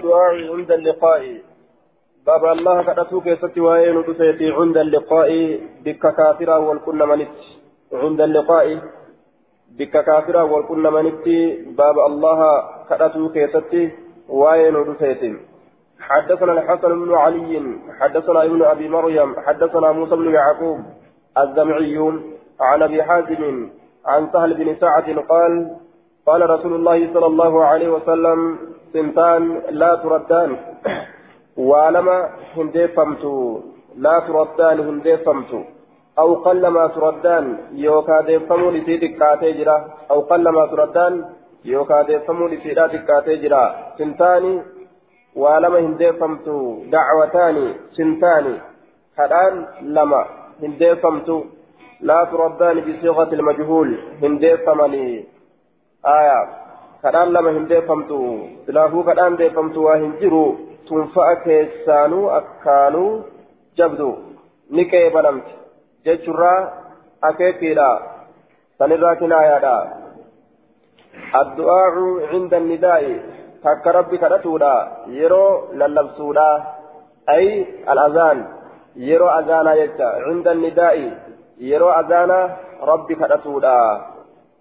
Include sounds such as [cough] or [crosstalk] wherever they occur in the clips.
الدعاء عند اللقاء. باب الله كدتو كيستي وين دسيتي عند اللقاء. بك كافرا والكن منت. عند اللقاء. بك كافرا والكن منت. باب الله كدتو كيستي وين دسيتي حدثنا الحسن بن علي حدثنا ابن أبي مريم حدثنا موسى بن يعقوب الزمعي عن أبي حازم عن سهل بن سعد قال قال رسول الله صلى الله عليه وسلم سنتان لا تردان. وعلما هندفمت لا تردان هندفمت أو قلما تردان يوكا ديفمو لسيدك كاتجرا أو قلما تردان يوكا ديفمو لسيدك كاتجرا سنتان وعلما هندفمت دعوتان سنتان كدان لما هندفمت لا تردان بصيغة المجهول. هندفمني آية كدان لما هندفمت سلافو كدان ديفمت وهنجرو tunfa'a keessaanuu akkaanuu jabdu ni qeebalamti jechurraa akeekiidha sanirraa kinaayaadha addu'aacu cinda nidaa'i takka rabbi kadhatuudha yeroo lallabsuudha ay al'azaan yeroo azaanaa jecha cinda nidaa'i yeroo azaanaa rabbi kadhatuudha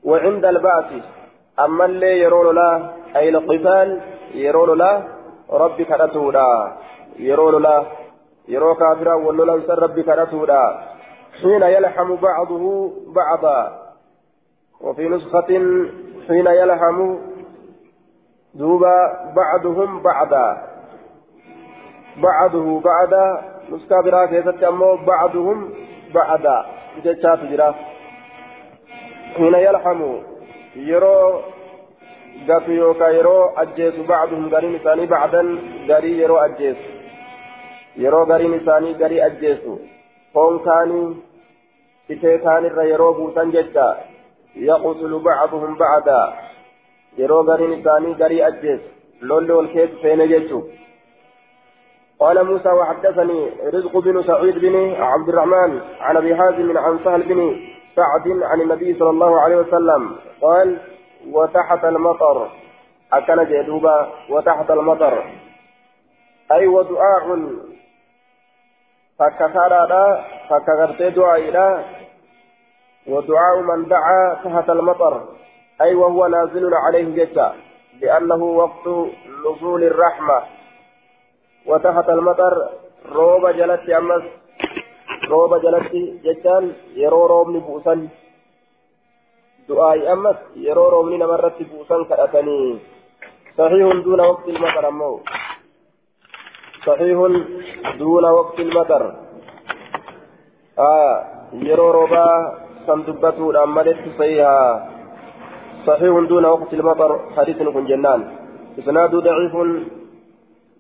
وعند البعث أما اللي يرون لا أي القتال؟ يرون لا ربي كرتودا يرون لا يرو كافرا ولولا ربي كرتودا حين يلحم بعضه بعضا. وفي نسخة حين يلحم دوبا بعضهم بعضا. بعضه بعدا نسخة برا كيست بعضهم بعدا جتشات جرا. حين يلحم يرو yeroo ajjeesu bacduhum gariin isaanii bacdan garii yeroo ajjeesu yeroo gariin isaanii garii ajjeesu foon kaanii itee kaanirra yeroo buusan jecha yaqtulu bacduhum bacda yeroo gariin isaanii garii ajjeesu lolli ol keessa seene jechuun قال موسى وحدثني رزق بن سعيد بن عبد الرحمن عن ابي حازم عن سهل بن سعد عن النبي صلى الله عليه وسلم قال وتحت المطر. أكن جدوبا وتحت المطر. أي ودعاء. فكثارا فكغرت دعاء ودعاء من دعا تحت المطر. أي وهو نازل عليه جدا لأنه وقت نزول الرحمة. وتحت المطر روب جلت أمس جلت جدا يرو روب نبوسا دعاء أمس يرو رومني نمرت بوسان كأتني صحيح دون وقت المطر أمو صحيح دون وقت المطر آه يرو روبا صندوقته أمدت صحيحا صحيح دون وقت المطر حديث كن جنان إسناد ضعيف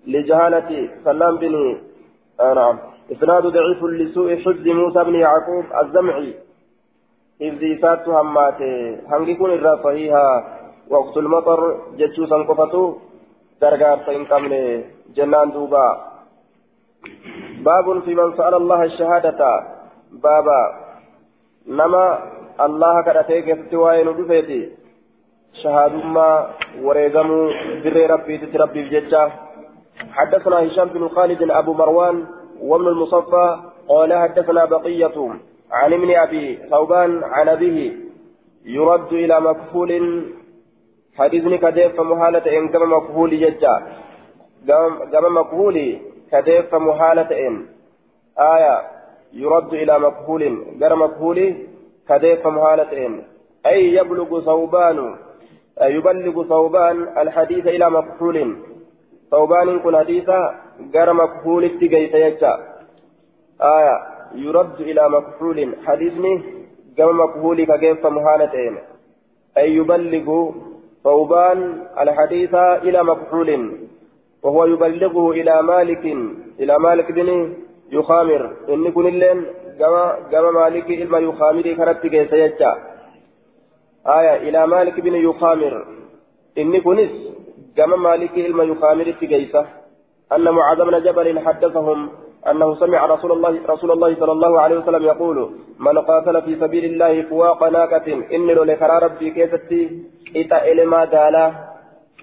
لجهالة سلام بن آه نعم إسناد ضعيف لسوء حفظ موسى بن يعقوب الزمعي. إذ إسات هماته هنجي كون إرى صحيحا وقت المطر جتشو سنقفتو. درجار سين كامل جنان دوبا. باب في من سأل الله الشهادة. بابا نما الله كرتيك استوائن دفيتي شهادما وريغمو بر ربي تتربي بججة حدثنا هشام بن خالد أبو مروان. وابن المصفى قال حدثنا بقية عن ابن أبي ثوبان عن أبيه يرد إلى مكفول حديثني كديف فمحالة إن كما مكفول ججا. كما مكفول كديف فمحالة إن. آية يرد إلى مكفول غير مكفول كديف فمحالة إن. أي يبلغ ثوبان يبلغ ثوبان الحديث إلى مكفول ثوبان كن حديثا غير مكفول تجيت يجا آية يرد إلى مكحول حديثني كما مكحول كيف مهالتين أي يبلغ ثوبان الحديث إلى مكحول وهو يبلغه إلى مالك إلى مالك بن يخامر إن كن اللين كما كما مالك إلما يخامر كرت كيس يجا آية إلى مالك بن يخامر إن كنس كما مالك إلما يخامر كيسة أن معاذ بن جبل حدثهم أنه سمع رسول الله رسول الله صلى الله عليه وسلم يقول من قاتل في سبيل الله فواق ناقة إني لو لكرا ربي كيستي إتا إلما قالا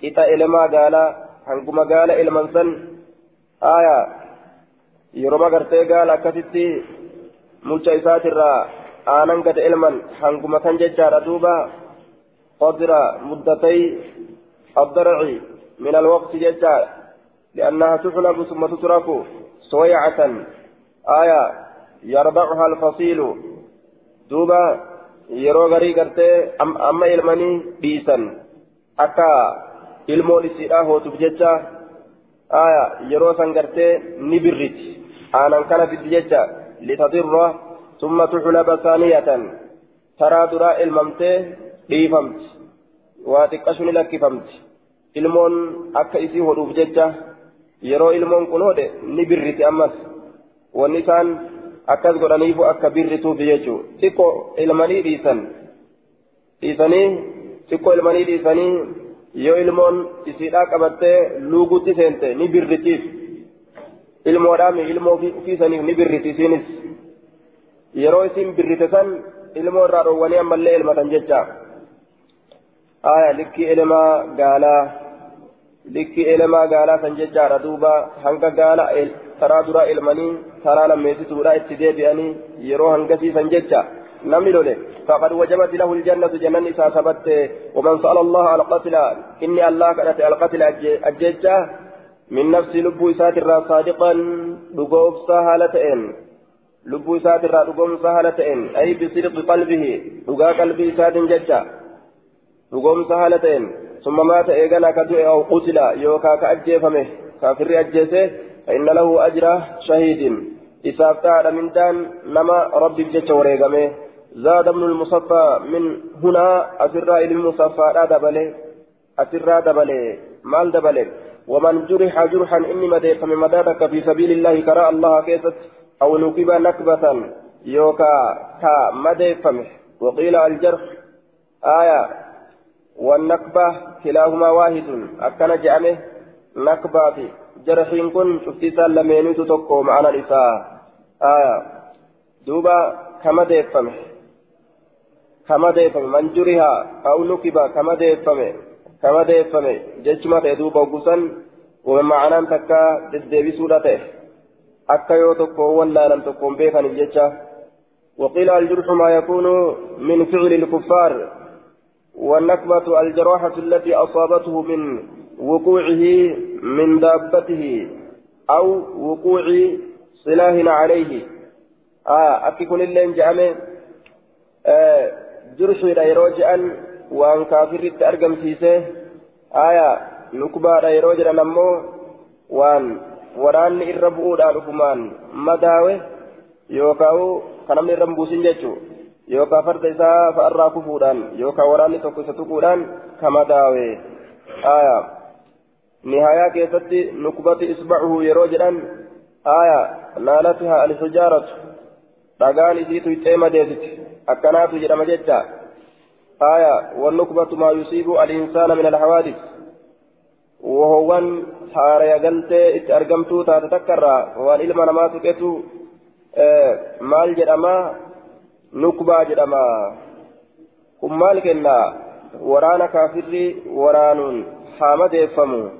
إتا إلما قالا hanguma gaala ilman san aya yeroma gartee gaala akkasitti mucha isaatirraa aanan gad ilman hanguma kan jechaadha duuba qadra muddatay الضرع من الوقت ججال لأنها تحلب ثم تترك صويعة آية يرضعها الفصيل دوبا ilmanii dhiisan akka ilmoon isiidhaa hootuuf jecha aya yeroo san gartee ni birriti aanan kana fiddi jecha litadirra summa tuxlaba saaniyatan taraa duraa ilmamtee dhiifamti waa xiqqashu ni lakkifamti ilmoon akka isii hodhuuf jecha yeroo ilmoon kun hodhe ni birriti ammas wanni isaan akkas godhaniifu akka birrituuf jechuu xiqqoo ilmanii dhiisan dhiisanii xiqqoo ilmanii dhiisanii yoo ilmoon isiidhaa qabattee luugutti seente ni birritiif ilmoodhaami ilmoo ofiisaniif ni birriti isiinis yeroo isin birrite san ilmoo irraa dhoowwanii ammallee ilmatan jecha aya likkii elemaa gaalaa likkii elemaa gaalaa san jechaadha duuba hanga gaala taraa duraa ilmanii taraa lammeessituudha itti deebi'anii yeroo hangasiisan jecha. Namni lole فقد وجبت له الجنة جنان إذا ثبت ومن سأل الله القتل إني الله كانت القتل أججة من نفس لب إسات الرا صادقا لقوف سهالتين لب إسات الرا لقوم سهالتين أي بصدق قلبه لقا قلب إسات ججة لقوم سهالتين ثم مات إيغانا كدوء أو قتل يوكا كأجيفمه كافر أجيسه فإن له أجر شهيد. إساف تعالى من دان نما ربي جج وريقمه زاد ابن المصفى من هنا أسرى إلى المصفى لا دبله. أسرى دبله. مال دبله. ومن جرح جرحا إني مديت من مدادك في سبيل الله كراء الله كيست أو نكب نكبة يوكا كا مديفمه وقيل الجرح. آية. والنكبة كلاهما واحد أكن جامه نكبة جرحين كن شفتي سلميني تتوكو معنا الإساء آية دوبا كما ديفمه كما ديفمه من جرها أو نكبة كما ديفمه كما ديفمه ججمة دوبا وقسن ومن معنى تكا تدبي سورته أكا يوتوكو ولا لم تكن بيخا وقيل الجرح ما يكون من فعل الكفار والنكبة الجراحة التي أصابته من وقوعه من دابته أو وقوع سلاح عليه. آه أكيكون اللين جامع آه جرح يروجعا وأن كافر أرقم سيسه آية نكبة يروجعا نمو وأن وران الربؤ داركمان مداوي يوكاو irra buusin jechuun yookaan farda isaa fa'arraa kufuudhaan yookaan waraanni tokko isa tuquudhaan kama daawe aya nihayaa keessatti nukbati isbacuhu yeroo jedhan aya naalatiha alxijaaratu dhagaan isiitu ixee madeesiti akkanaatu jedhama jecha aya wannukbatu maa yusiibu alinsaana min alhawaadis wohowwan haaraya galtee itti argamtuu taate takkarraa waan ilma namaa tuqetu maal jedhama nukbaa jedhama kun maal kenna waraana kaafirri waraanuun haa madeeffamu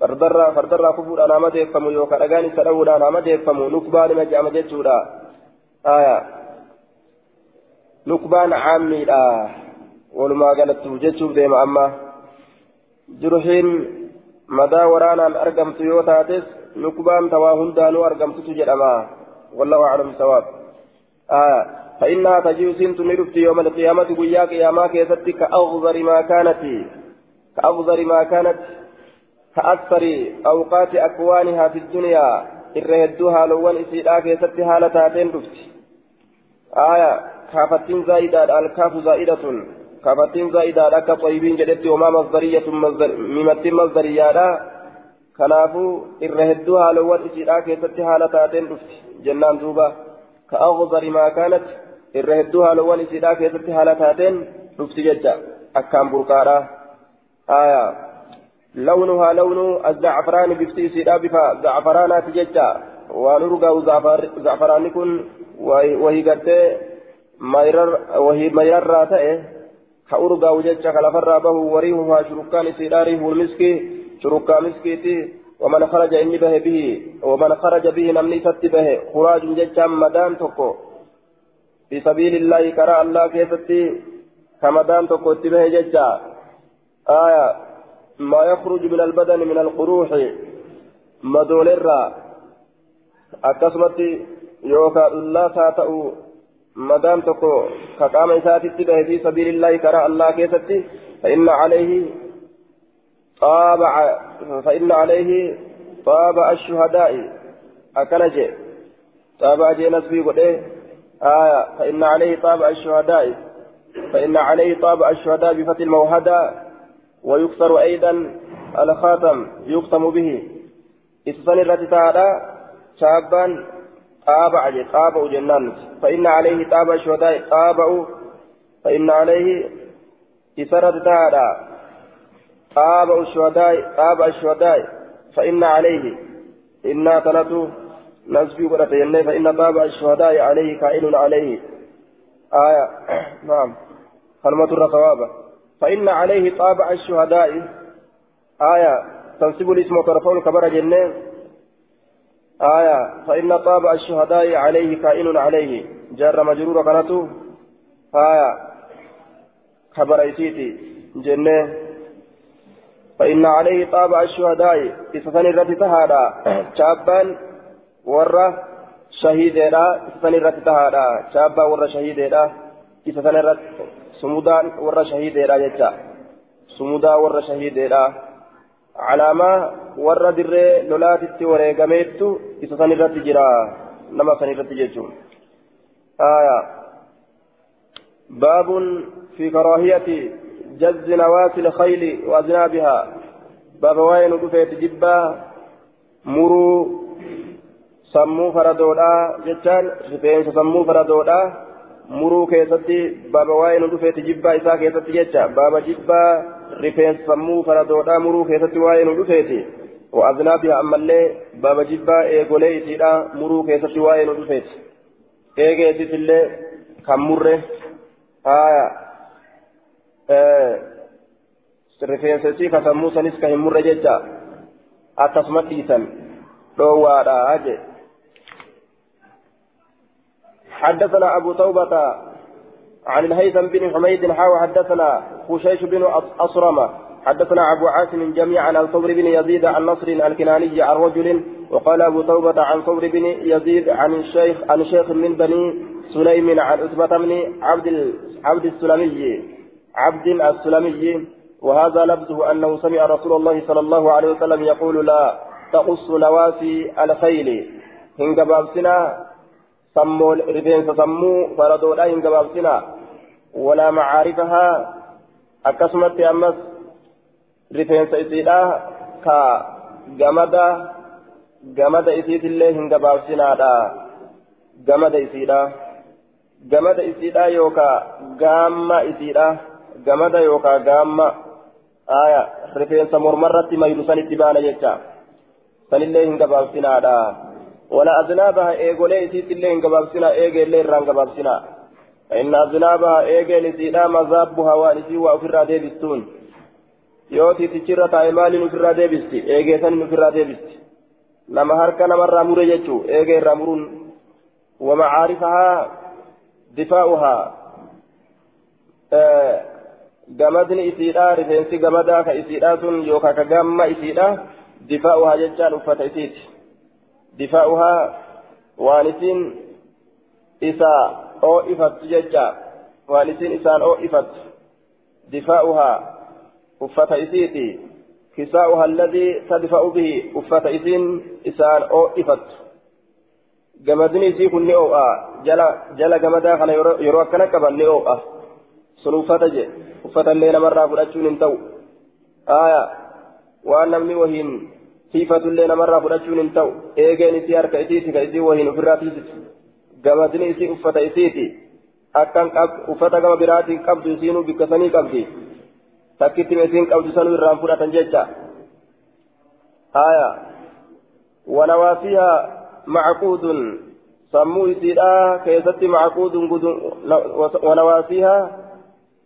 fardarraa fardarraa kufuudhaan haa madeeffamu yookaan dhagaan isa dha'uudhaan haa madeeffamu nukbaa nima jedhama jechuudha aya nukbaan caammiidha walumaa galattu jechuuf deema amma jurhiin madaa waraanaan argamtu yoo taates nukbaan tawaa hundaanuu argamtutu jedhama والله أعلم الصواب آه فإنها تجيء سنت نرفت يوم القيامة ويا قياما كيست كأغزر ما كانت كأغزر ما كانت كأكثر أوقات أكوانها في الدنيا إرهدوها لوان إسيرا كيست هالتاتين رفت آية كافتين زائدة الكاف زائدة كافتين زائدة لك طيبين جدت وما مصدرية مصدر ممت مصدرية hedduu haalawwan isiidhaa keessatti haala taateen dhufti jennaan duuba ka aghzari maa kaanat irra hedduu haalawwan isiidhaa keessatti haala taateen dhufti jecha akkaan burqaadha azzacfaraani bifti isiidhaa bifa zacfaraanaati jecha waan urgaa'u zacfaraanni kun wahii gartee wahii mayrarraa ta'e ka urgaa'u jecha ka lafarraa bahu wariihuhaa shurukkaan isiidhaa riihul miskii شركا مسكيتي ومن خرج إني به به ومن خرج به نمني ست به خراج ججام مدان تكو في سبيل الله كرى الله كيفتي كمدان تكو اتبه ججا آية ما يخرج من البدن من القروح مدول الرا أكسمتي يوكا الله ساتأو مدام تكو كقام إساتي في سبيل الله كرى الله كيفتي فإن عليه طابع فإن عليه طابع الشهداء أكنجي طابع جينس في قد آية فإن عليه طابع الشهداء فإن عليه طابع الشهداء بفتح الموهدة ويكسر أيضا الخاتم يختم به. إتصال التي تعالى شابا طابع طابع جنان. فإن عليه طابع الشهداء طابع فإن عليه إسرة تعالى طاب الشهداء طاب الشهداء. فإن عليه إنا تنتو نسبي قد [clears throat] فإن طاب الشهداء عليه كائن عليه. آية. نعم. كلمة الرصوابة فإن عليه طابع الشهداء. آية. تنسب الاسم وترفع كبر جنة. آية. فإن طابع الشهداء عليه كائن عليه. جار مجرور كانت آية. خبر إيتي جنة. فإن عليه طابع الشهداء. إسسان الرد تهادا [clears throat] شابا ورى شهيدا إسسان الرد تهادا شابا ورى شهيدا إسسان الرد سمودان ورى شهيدا جتا سمودا ورى شهيدا علامة ورى در لولات التوري قميتو إسسان الرد جرا نما سن الرد جتون آية باب في كراهية جز نواسي الخيل وأذنابها باب وين رفيت جبا مرو sammuu faradoodhaa jechaan rifeensa sammuu faradoodhaa muruu keessatti baaba waa'ee nu dhufeeti jibbaa isaa keessatti jecha baaba jibbaa rifeensa sammuu faradoodhaa muruu keessatti waa'ee nu dhufeeti wa'aznaabiha ammallee baaba jibbaa eegolee isiidha muruu keessatti waa'ee nu dhufeeti eegeesis illee kan murre rifeensa isii ka sammuu sanis ka hin murre jecha akkasuma dhiisan dhoowwaadha jee حدثنا أبو توبة عن الهيثم بن حميد حاوى حدثنا خشيش بن أصرمة. حدثنا أبو عاصم جميعا عن ثور بن يزيد عن نصر الكناني عن رجل وقال أبو توبة عن ثور بن يزيد عن الشيخ عن شيخ من بني سليم عن عتبة بن عبد عبد السلمي عبد السلمي. وهذا لفظه أنه سمع رسول الله صلى الله عليه وسلم يقول لا تقص نواسي الخيل. هن سمو رفين سمو فردولا هن قبابسنا ولا معارفها. أكسمت أمس رفين سيسيدا. كا جمدا جمد إسيت الله هن قبابسنا دا جمد إسيدا. جمد إسيدا يوكا جامة إسيدا. gamada yookaan gaamma aya rifeensa mormarratti mayru sanitti baana jecha sanillee hin gabaabsinaadha aznaabaha eegolee isiitillee hin gabaabsinaa eegeellee irraan gabaabsinaa فإن أذنابها إيجل سيدا مذابها وانسي وأفرا ديبستون يوتي تجرى تايمال نفرا ديبستي إيجي سن نفرا ديبستي لما هركا نمر رامور يجو إيجي رامورون ومعارفها دفاعها آه gamadni isiidha rifeensi gamadaa ka isiidha sun yookaan ka gamma isiidha difaa'uhaa jechaan uffata isiiti difaa'uhaa waan isin isa oo'ifattu jecha waan isin isaan oo'ifattu difaa'uhaa uffata isiiti kisaa'uhaa alladii tadfa'u bihi uffata isin isaan oo'ifattu gamadni isii kun ni oo'a jala jala gamadaa kana yeroo akkana qaban ni oo'a sun uffata jedhe uffatallee namarraa fudhachuun hin ta'u aya ta'u eegeen isii harka isiiti ka isii wahiin ofirraa tiisitu gamadni isii uffata isiiti akkan uffata gama biraatiin qabdu isiinuu bikka sanii qabdi takkitti isiin qabdu sanuu irraan fudhatan jecha aya wanawaasiha macquudun sammuu isiidhaa keessatti macquudun wanawaasiha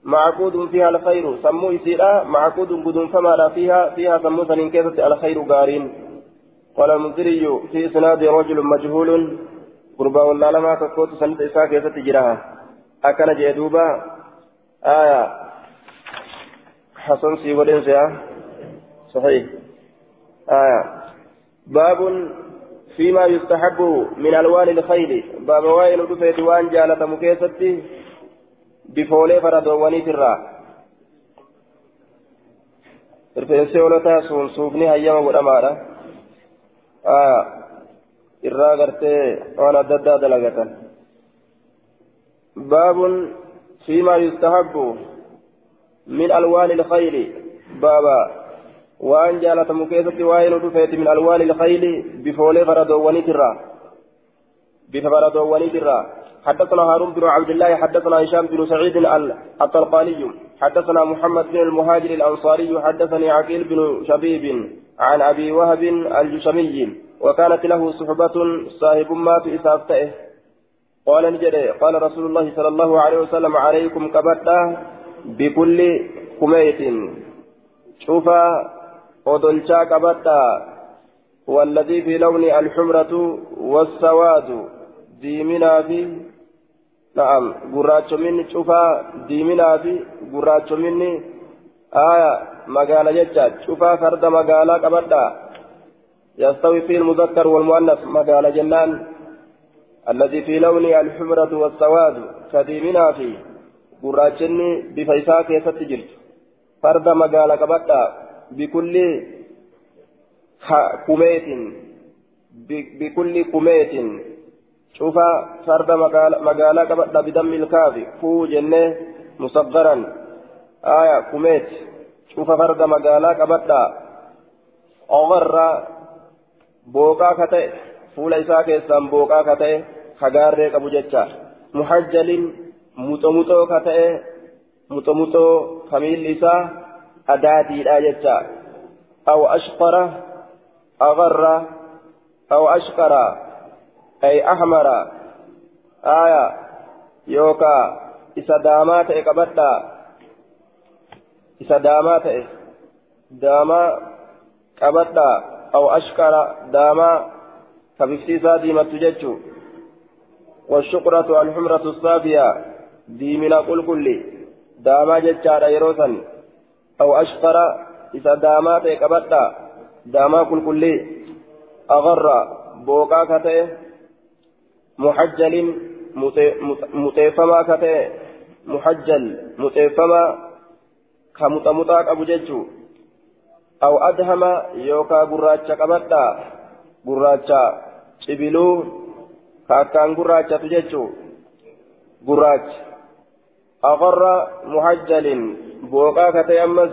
معقود فيها الخير سمو يسيرا معقود قدوم فما فيها فيها سمو سنين كيسة الخير قارين قال المنذري في إسناد رجل مجهول قربا ولا لما تكوت سنة إساء كيسة جراها أكن جدوبا آية حسن سيولين سيا صحيح آية باب فيما يستحب من ألوان الخيل باب وائل دفيت وان جالة مكيستي بفولي فردواني ترى rifeensi hoolotaa sun suufni hayyama godhamaadha irraa gartee waan adda addaa dalagatan باب فيما يستحب من ألوان الخيل. بابا وأن جالت مكيسة وائل دفيت من ألوان الخيل بفولي فردواني ترى بفردواني ترى حدثنا هارون بن عبد الله حدثنا هشام بن سعيد الطلقاني حدثنا محمد بن المهاجر الأنصاري حدثني عقيل بن شبيب عن أبي وهب الجشمي وكانت له صحبة صاحب مات إسافته قال قال رسول الله صلى الله عليه وسلم عليكم كبتا بكل كميت. شوف ودلشا كبتا والذي في لون الحمرة والسواد. ديمنا في نعم gurraachominni cufaa diiminaa fi gurraachominni aya magaala jecha cufaa farda magaalaa qabadha يستوي فيه المذكر والمؤنث مقال جنان الذي في لونه الحمرة والسواد كديمنا في قراجني بفيساك يستجر فرد مقال قبطة بكل كميت بكل كميت شوف فرد مقالة قبض بدم الكاف فو جنة مصغرا آية كوميت شوف فرد مقالة قبض أغر بوكا كتئ فول إساء كيسان بوكا كتئ خغار قبو جتشا محجل متمتو كتئ متمتو خميل إساء أداتي لا جتشا أو أشقر أغر أو أشقر أي أحمر آية يوكا إسا دامات إقبتا إسا دامات داما قبتا أو أشكر داما كبفتيسا ديمة تججو. والشقرة الحمرة الصافية ديمنا قل كل داما ججارا يروسا أو أشكر إسا دامات إقبتا داما قل كل أغر بوكا كتئ محجل مطيفما كتئ محجل مطيفما كمطمطا أبو ججو. أو أدهم يوكا قراتشا قبدا قراتشا شبلو كاكان قراتشا تججو. قراتش أغر محجل بوكا كتئ أمس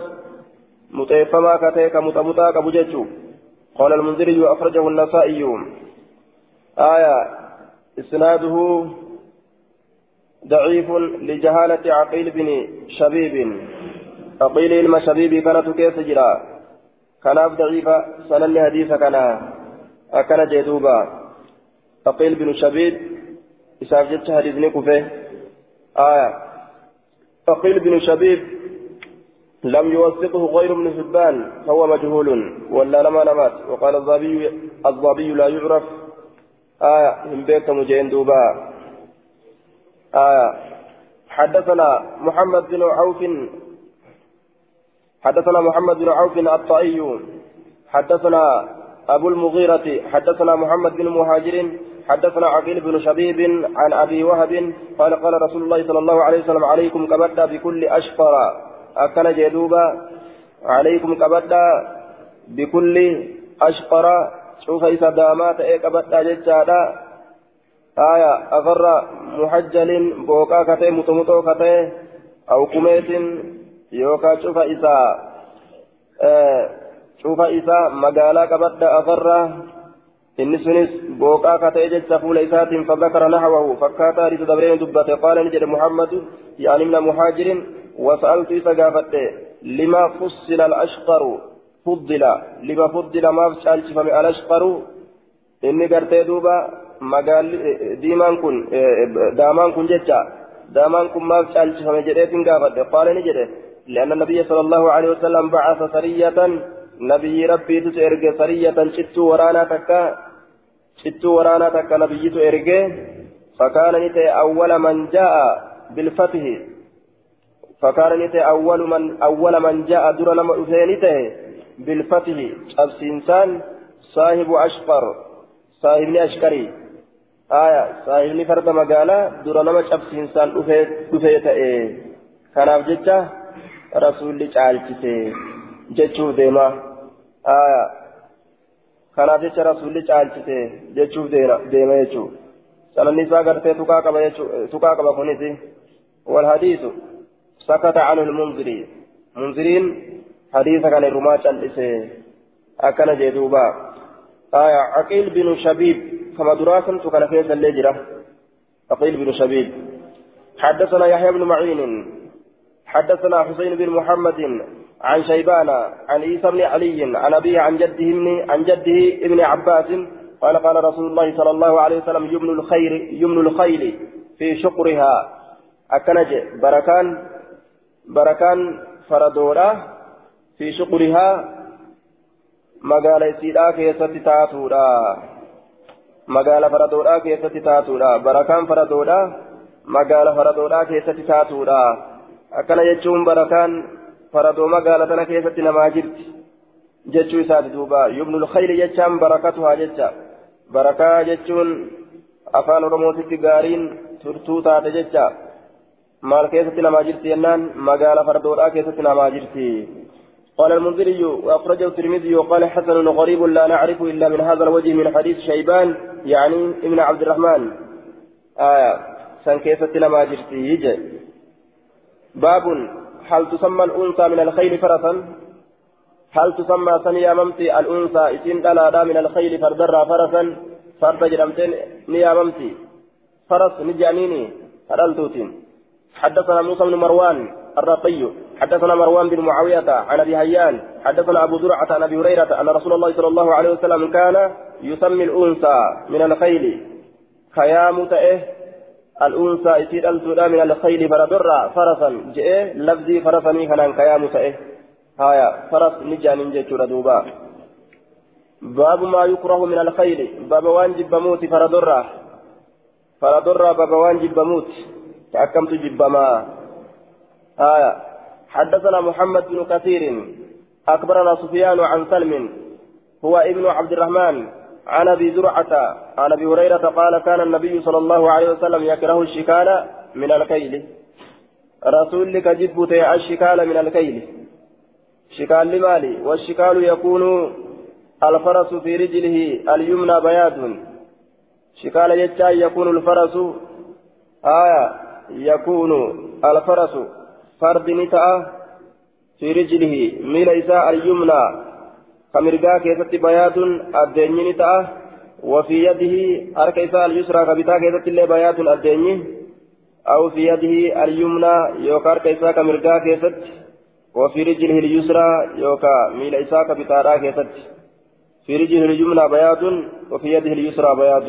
مطيفما كتئ كمطمطا أبو ججو. قال المنذري أخرجه النسائي. آية إسناده ضعيف لجهالة عقيل بن شبيب. عقيل إلما شبيب كانت كيس جرا. كان ضعيفة سنن حديث كان أكن جدوبا. عقيل بن شبيب إساف جدت حديث نكفه. آية. عقيل بن شبيب لم يوثقه غير ابن حبان فهو مجهول ولا لما نمات وقال الضبي الضبي لا يعرف آية من بيت مجين دوبا. آية. حدثنا محمد بن عوف. حدثنا محمد بن عوف الطائي. حدثنا أبو المغيرة. حدثنا محمد بن مهاجر. حدثنا عقيل بن شبيب عن أبي وهب. قال قال رسول الله صلى الله عليه وسلم عليكم كبدا بكل أشفر. أكل جدوبا. عليكم كبدا بكل أشفر. شوف إذا دامات إيك أبدا ججادا آية أغر محجل بوكا كتئ متمتو كتئ أو كميت يوكا شوف إذا آه شوف إذا مقالا كبدا أغر inni sunis booqaa ka ta'e jecha fuula isaatiin fadakara nahawahu fakkaataa hadiisa dabreen dubbate qaala ni jedhe muhammadu yaani mina muhaajirin wasa'altu isa gaafadhe lima fussila al-ashqaru فضل لما فضل ما فشالشفم الأشقر إني قرتي دوبا مقال ديمان كن دامان كن جتشا دامان كم ما فشالش فما جريت قافت قال نجري لأن النبي صلى الله عليه وسلم بعث سرية نبي ربي تسرق سرية شتو ورانا تكا شتو ورانا تكا نبي تسرق فكان نتي أول من جاء بالفتح فكان نتي أول من أول من جاء در لما أثينته بالفتح أبسنسان صاحب أشقر صاحب أشكري آية صاحب فرد مقالة در لما أبسنسان أثيته كان جتا رسول deema aya kanaaf jecha rasulli caalchise jechuuf deema jechuuf sananni isaa gartee tuqaa qaba tuqaa qaba kunis والحديث سكت عنه المنذري منذرين حديث كان الرماة الإسي أكن جدوبا آية عقيل بن شبيب كما دراسا كان كيس الليجرة عقيل بن شبيب حدثنا يحيى بن معين حدثنا حسين بن محمد عن شيبان عن عيسى بن علي عن أبيه عن جده عن جده ابن عباس قال قال رسول الله صلى الله عليه وسلم يمن الخير يمن الخيل في شقرها أكنج بركان بركان فردورا في شقرها مقالة سيدا كيست تاتورا مقالة فردورا كيست تاتورا بركان فردورا مقالة فردورا كيست تاتورا jechuun barakaan faradoo magaala tana keessatti namaa jirti jechuu isaati duuba yubnul khayli jechaan barakatuhaa jecha barakaa jechuun afaan oromootitti gaariin turtuu taate jecha maal keessatti namaa jirti jennaan magaala fardoodhaa keessatti namaa jirti قال المنذري وأخرجه الترمذي وقال حسن غريب لا نعرف إلا من هذا الوجه من حديث شيبان يعني ابن عبد الرحمن. آية. سن كيف لما جرتي باب. هل تسمى الأنثى من الخيل فرسا؟ هل تسمى سمي ممتي الأنثى إسين دلادا من الخيل فردرا فرسا؟ فرد جرمتين نيا ممتي. فرس نجانيني. هرلتوتين حدثنا موسى بن مروان الرقي حدثنا مروان بن معاوية عن أبي هيان حدثنا أبو زرعة عن أبي هريرة أن رسول الله صلى الله عليه وسلم كان يسمي الأنثى من الخيل. خيام تأه الأنثى إسير التودا من الخيل فردرا فرسا. جئ لفظي فرسني كان كيام تأه هايا فرس نجان جيتشور دوبا. باب ما يكره من الخيل. باب وان جبموت فردرا فردرا باب وان جبموت تحكمت جبما. هايا حدثنا محمد بن كثير أكبرنا سفيان عن سلم هو ابن عبد الرحمن عن أبي زرعة عن أبي هريرة قال كان النبي صلى الله عليه وسلم يكره الشكال من الكيل. رسول لك جبت الشكال من الكيل. شكال لمالي والشكال يكون الفرس في رجله اليمنى بياض. شكال يجا يكون الفرس آية يكون الفرس فرد نتأ في رجله ميل إساء اليمنى كمرقا كيست بيات الديني تأه وفي يده أرك إساء اليسرى كبتا كيست اللي بيات الديني أو في يده اليمنى يوكا أرك إساء كمرقا كيست وفي رجله اليسرى يوكا ميل إساء كبتا كيست في رجله اليمنى بيات وفي يده اليسرى بيات.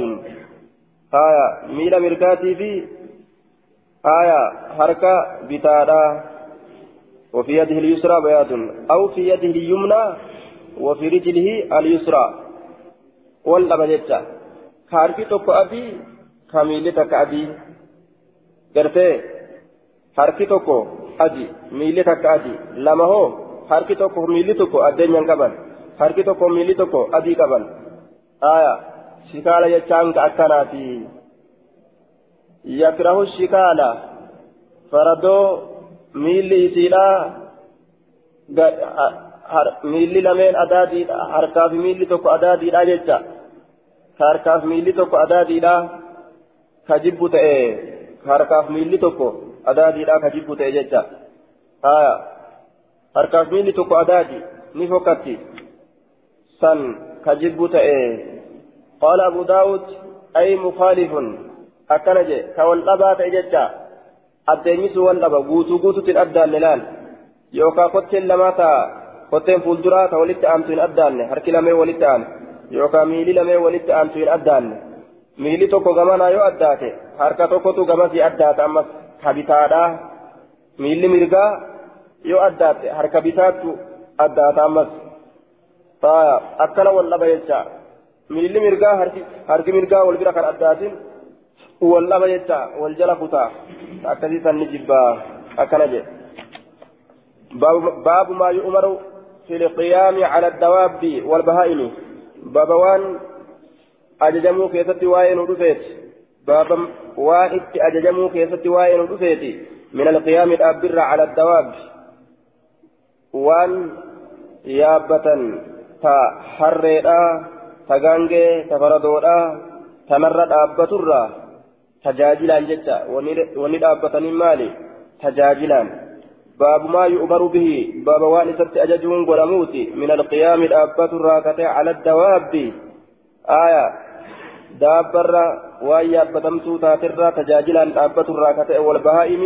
آية ميل مرقاتي في آية حركة بتارا وفي يده اليسرى بيات أو في يده اليمنى وفي رجله اليسرى واللبا جتا كاركي توكو أبي كاميلي تك أبي قرتي tokko adi miilli takka adi lama hoo harki tokko miilli tokko addeenyaan qaban harki tokko miilli tokko adii qaban aya shikaala jechaan ka yakrahu shikaala faradoo miilli isiidha miilli lameen adaadiidha harkaaf miilli tokko adaadiidha jecha ka harkaaf miilli tokko adaadiidha ka jibbu ta'e ka harkaaf miilli tokko adaadiidha ka jibbu ta'e jecha haya harkaaf miilli tokko adaadi ni fokkatti san ka jibbu ta'e qaala abu daawud ay mukaalifun akkana je ka wal dhabaa ta'e jecha addeenyisu wal dhaba guutuu guutuutiin addaanne laal? Yookaan kotteen lamaa ta'a kotteen fuulduraa ka walitti aantu hin addaanne? Harki lamee walitti aanu yookaan miilli lamee walitti aantu hin addaanne? Miilli tokko gamanaa yoo addaate harka tokkotu gamasii addaata ammas habitaadha miilli mirgaa yoo addaatte harka bitaattu addaata ammas akkana wal dhaba jecha miilli mirgaa harki mirgaa wal bira kan addaatin wal dhaba jecha wal jala kutaa akkasii sanni jibbaa akkana jedhe باب ما يؤمر في القيام على الدواب والبهائم. باب وان أججمو كيست وائن ودفيت باب وائد أججمو كيست وائن ودفيت من القيام الأبر على الدواب. وان يابة حريدا تغانجي تفردودا تنرى دابترا تجاجلا جتا وني دابتني مالي تجاجلا باب ما يؤمر به باب وان ست أججون قرموتي من القيام دابة الراكتة على الدواب آية دابر وان يابتمتو تاترا تجاجلا دابة الراكتة والبهائم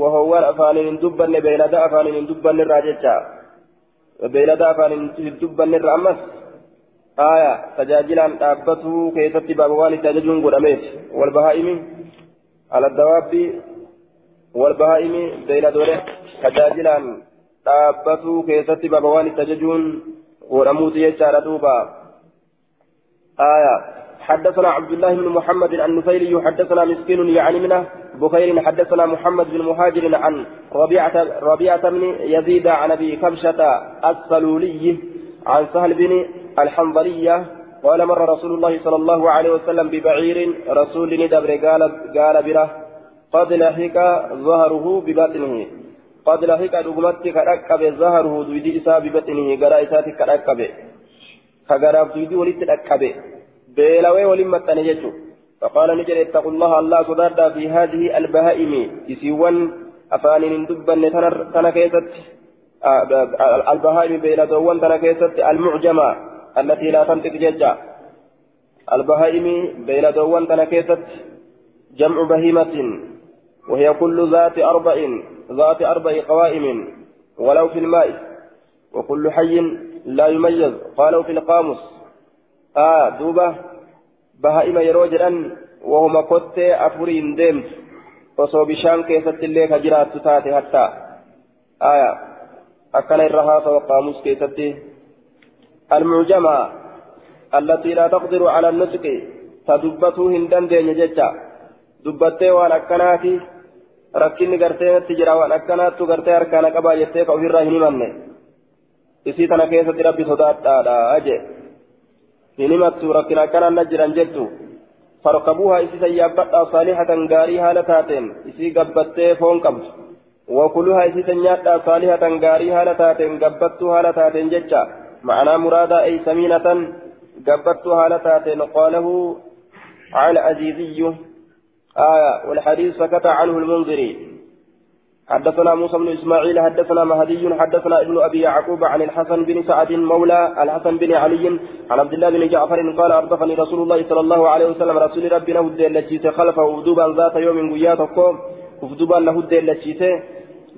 وهو أفان دبن بين أفان دبن الراجتا beeylada afaan hin dubbanne irra ammas dhaabbatuu keessatti baaba waan itti ajajuun godhameef walbahaa'imi aladdawaabbi walbahaa'imi beeyladoole tajaajilaan dhaabbatuu keessatti baaba waan itti ajajuun godhamuuti jechaadha duuba aya حدثنا عبد الله بن محمد النفيلي حدثنا مسكين يعني منه بخير حدثنا محمد بن مهاجر عن ربيعة, ربيعة بن يزيد عن أبي كبشة السلولي عن سهل بن الحنظلية قال مر رسول الله صلى الله عليه وسلم ببعير رسول ندبر قال قال بره قد لحق ظهره ببطنه. قد لحق دغمتي كركب ظهره دويدي إسا ببطنه قرأ إساتي كركب كغراف دويدي ولت ركب بيلوي ولمت نجتو فقال نجر اتقوا الله الله صدادا في هذه البهائم. يسيون أفان دبا تنا كيست البهائم بين دوان تنا المعجمة. التي لا تنطق ججا. البهائم بين دوان تنا كيست جمع بهيمة وهي كل ذات أربع ذات أربع قوائم ولو في الماء وكل حي لا يميز. قالوا في القاموس آه دوبة بهائم يروجرا وهما كتة أفرين ديمت osoo bishaan keessatti illee ka jiraattu taate hatta aya akkana irra haasawa taqdiru cala nutqi ta dubbatuu hin dandeenye jecha dubbattee waan akkanaati rakkinni garteetti jira waan akkanaattu gartee harkaana qabaa jettee ka ofirraa hin himanne isii tana keessatti rabbi sodaadhaadha jee hin himattu rakkina akkanaan na jiran jettu فاركبوها إسي سيابتا صالحة غاري هالتاتين إسي قبتي فون قبت وكلها إسي سنياتا صالحة غاري هالتاتين قبتو هالتاتين ججا معنى مرادا أي سمينة قبتو هالتاتين قاله على عزيزي. آية والحديث سكت عنه المنذري. حدثنا موسى بن إسماعيل حدثنا مهدي حدثنا ابن أبي يعقوب عن الحسن بن سعد مولى الحسن بن علي عن عبد الله بن جعفر قال أردفني رسول الله صلى الله عليه وسلم رسول ربنا هدى التي خلفه ودوبا ذات يوم قياتكم وفدوبا له هدى التي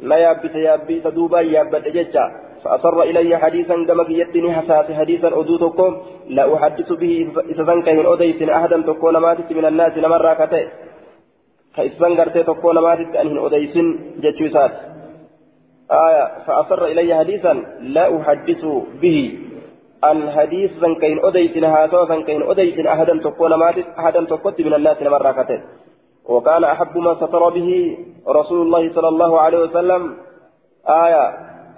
لا يابت يابت دوبا يابت ججا. فأصر إلي حديثا كما في يدني حساس حديثا أدوتكم لا أحدث به إذا ذنكه أديت أحدا تكون ماتت من الناس لمن راكته كإسبان قرتي تقول ما أن هن أديسن جتشوسات آية فأصر إلي حديثا لا أحدث به. أن حديث كين أديسن هاتوا كين أديسن أحدا تقول ما أحدا تقول من الناس راكته وكان أحب ما ستر به رسول الله صلى الله عليه وسلم. آية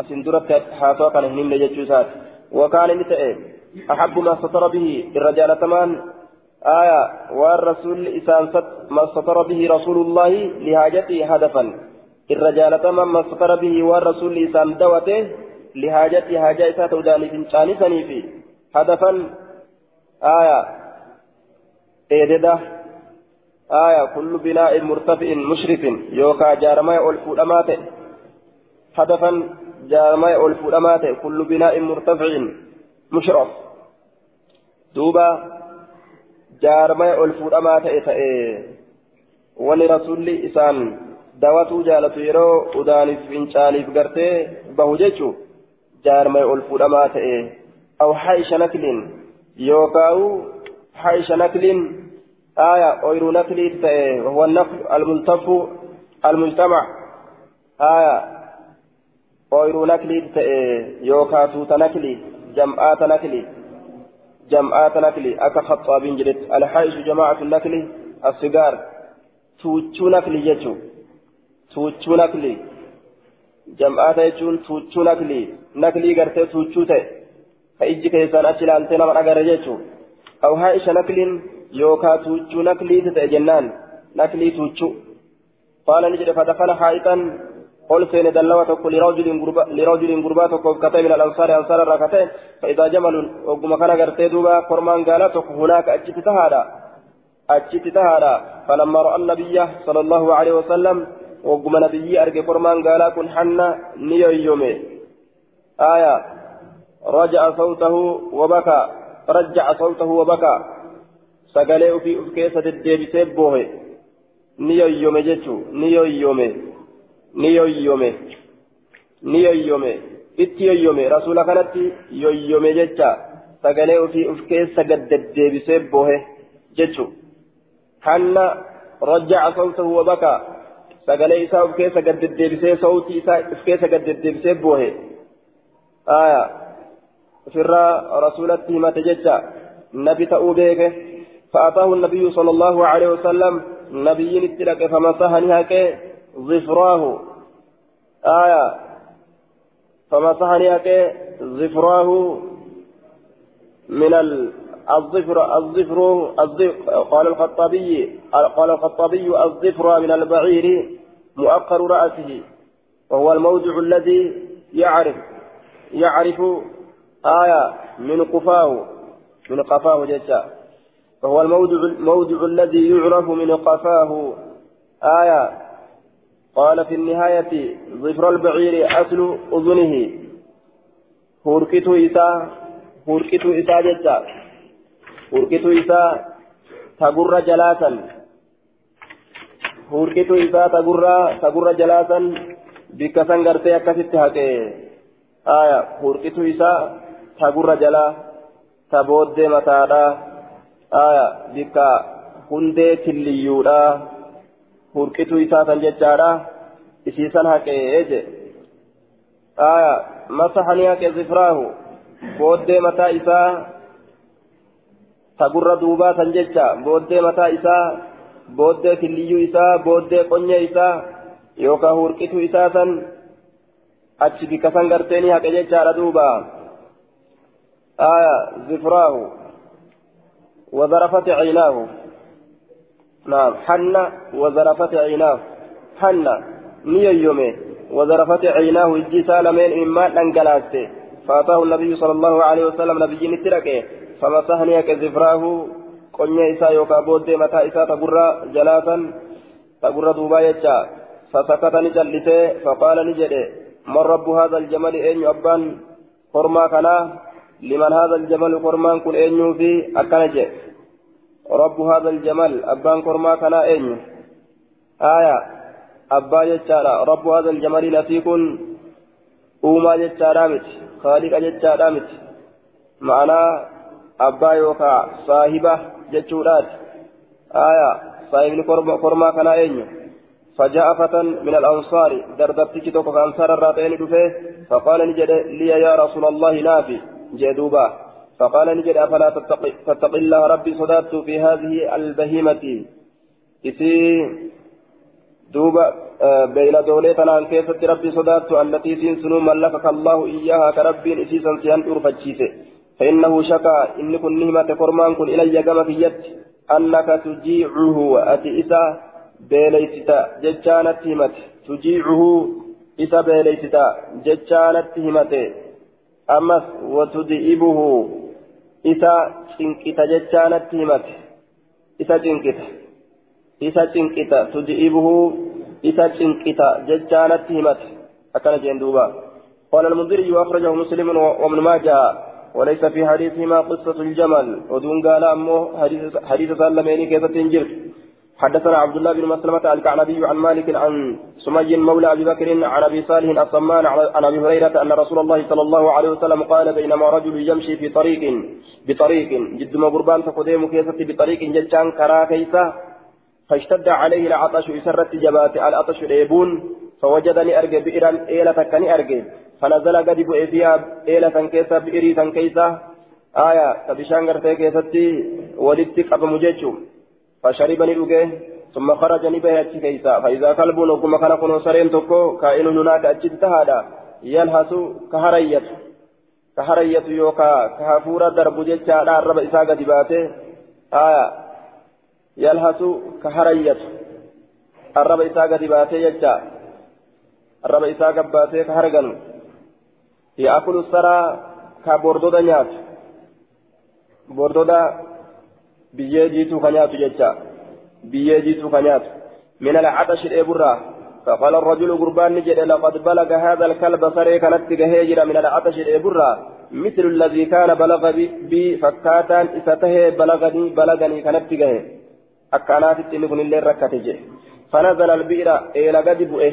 أسندرت هاتوا كان هن جتشوسات وكان نتئ أحب ما ستر به الرجال تمان آية والرسول إسان ما سطر به رسول الله لحاجته هدفا الرجال تمام ما سطر به والرسول إسان دوته لحاجته حاجة إسات وداني فنشاني سنيفي هدفا آية إيدده آية كل بناء مرتفع مشرف يوكا جارماء ألفو هدفا جارماء ألفو أماته كل بناء مرتفع مشرف دوبا fuudhamaa ta'e ta'e wani rasulli isaan dawatuu jaalatu yeroo udaaniif fincaaniif gartee bahu jechu jaarmaya ol fuudhamaa ta'e aw haisha naklin yookaawu haisha naklin aya oyruu nakliit ta'e wahuwa naklu almultafu المجتمع آية أويرو نكلي يوكا توتا نكلي جمعات نكلي جمعات نكلي أكا خطابين جلت الحائش جماعة النكلي السجار توتشو نكلي يجو توتشو نكلي جمعات يجون توتشو نكلي نكلي قرتي توتشو تي فإجي كيسان أشل أنتنا من أقر يجو أو حائش نكلي يوكا توتشو نكلي تتجنان نكلي توتشو قال نجد فدخل حائطا قل سين دلوة تقول لرجل غربا لرجل غربا تقول كتب من الأنصار أنصار الركعتين فإذا جمل وقم كان قرتي دوبا قرمان قال هناك أجت تهادا. أجت تهادا. فلما رأى النبي صلى الله عليه وسلم وقم نبي أرجع قرمان قال كن حنا نيو يومي. آية. رجع صوته وبكى. رجع صوته وبكى. سقليه في أفكيسة الديبسي بوهي ni yoyyome jechuun ni yoyyome ni yoyyome ni yoyyome itti yoyyome rasuula kanatti yoyyome jecha sagalee ofii of keessa gaddaddeebisee bohe jechuun hanna rajjaca sawtahu wa bakaa sagalee isaa of keessa gaddaddeebisee sawtii isaa of keessa gaddaddeebisee bohe aya ofirraa rasuulatti himate jecha nabi ta'uu beeke فأتاه النبي صلى الله عليه وسلم نبي اتلك فمسحني هكي ظفراه. آية. فمسحني هكي ظفراه من الظفر الظفر قال الخطابي قال الخطابي الظفر من البعير مؤخر رأسه. وهو الموضع الذي يعرف يعرف آية من قفاه. من قفاه جدا فهو الموضع, الموضع الذي يعرف من قفاه. آية. قال في النهاية ظفر البعير أصل أذنه. هركت إساء هركت إساء جدا هركت إساء تقر جلاسا. هركت إساء تقر تقر جلاسا. بكسن غرتي أكست آية هركت إساء تقر جلا. تبود متادا. aya bikka hundee tilliyyuudha isiisan haqee je aya masaxanii haqe zifraahu booddee mataa isaa tagurra duubaa san jecha booddee mataa isaa booddee tilliyyuu isaa booddee qonyee isaa yookaan hurqituu isaa san achi bikka san garteenii haqe jechaadha duuba aya zifraahu وذرفت عيناه نعم حن وذرفت عيناه. حن نية يومي وذرفت عيناه الجي سالمين إما أنقلاته فأتاه النبي صلى الله عليه وسلم نبي نتركه فمسحني كزفراه. قنيا إسا يوكا بود متى إسا تقرى جلاسا تقرى دوبا يجا فسكت نجلته فقال نجده من رب هذا الجمل أين أبان حرما كنا؟ لمن هذا الجمل قرمان كن أنيو في أكنج رب هذا الجمل أبان قرما كان أنيو آية أبا جتشارا رب هذا الجمل لفيكن أوما جتشارا مت خالق جتشارا مت. يوكا صاحبة جتشورات. آية صاحبني قرما كان أنيو فجاء فتى من الأنصار دردبتك توكا أنصار الراتين دفه فقال لي يا رسول الله نافي جدوبا. فقال نجد أفلا تتق الله ربي صدات في هذه البهيمة. إسي دوبا آه بين دولتنا كيف ربي صدات التي سنسنو ملكك الله إياها كربي إسيسا سيان أرفجيسه فإنه شكا إن كن نهمة كرمان كن إلي كما في يد أنك تجيعه أتي إسا بيليستا. ججانت همت تجيعه إسا بيليستا. ججانت همته أمس وتدئبه. إذا تنكت جتانت همت إذا تنكت إذا تنكت تدئبه إذا تنكت جتانت همت أكن جندوبا قال المنذري وأخرجه مسلم وابن ماجه وليس في حديثهما قصة الجمل ودون قال أمه حديث سلمين كيف تنجر حدثنا عبد الله بن مسلمة الكعنبي عن مالك عن سمي مولى أبي بكر عن أبي صالح الصمان عن أبي هريرة أن رسول الله صلى الله عليه وسلم قال بينما رجل يمشي في طريق بطريق جد ما قربان تقدم كيسة بطريق ججان كرا كيسة فاشتد عليه العطش يسرت جبات العطش الإيبون فوجدني أرجع بئرا إيلة كني أرجع فنزل قد فيها إيلة كيسة بئري كيسة آية تبشان قرتي كيستي ولدت قبل مجيشم فشربني أوجه ثم خرج نبه أتش كيسة فإذا كلب نقوم كان كنو سرين تكو كائن هناك أجد تهادا. يلهس كهرية كهرية يوكا كهفورة درب جيشا لا رب إساقة دباته آية. يلهس كهرية الرب إساقة دباته يجا الرب إساقة باتيه كهرقن. يأكل السرى كبردودا نيات بردودا biyyee jiituu ka nyaatu jecha. Biyyee jiituu ka nyaatu من العطش الإبرة فقال الرجل قربان نجد لقد بلغ هذا الكلب سري كانت هجرة من العطش الإبرة مثل الذي كان بلغ بي فكاتا إسته بلغني بلغني كانت جهه أكانات التنقل اللي ركتجه فنزل البئر إلى قد بؤه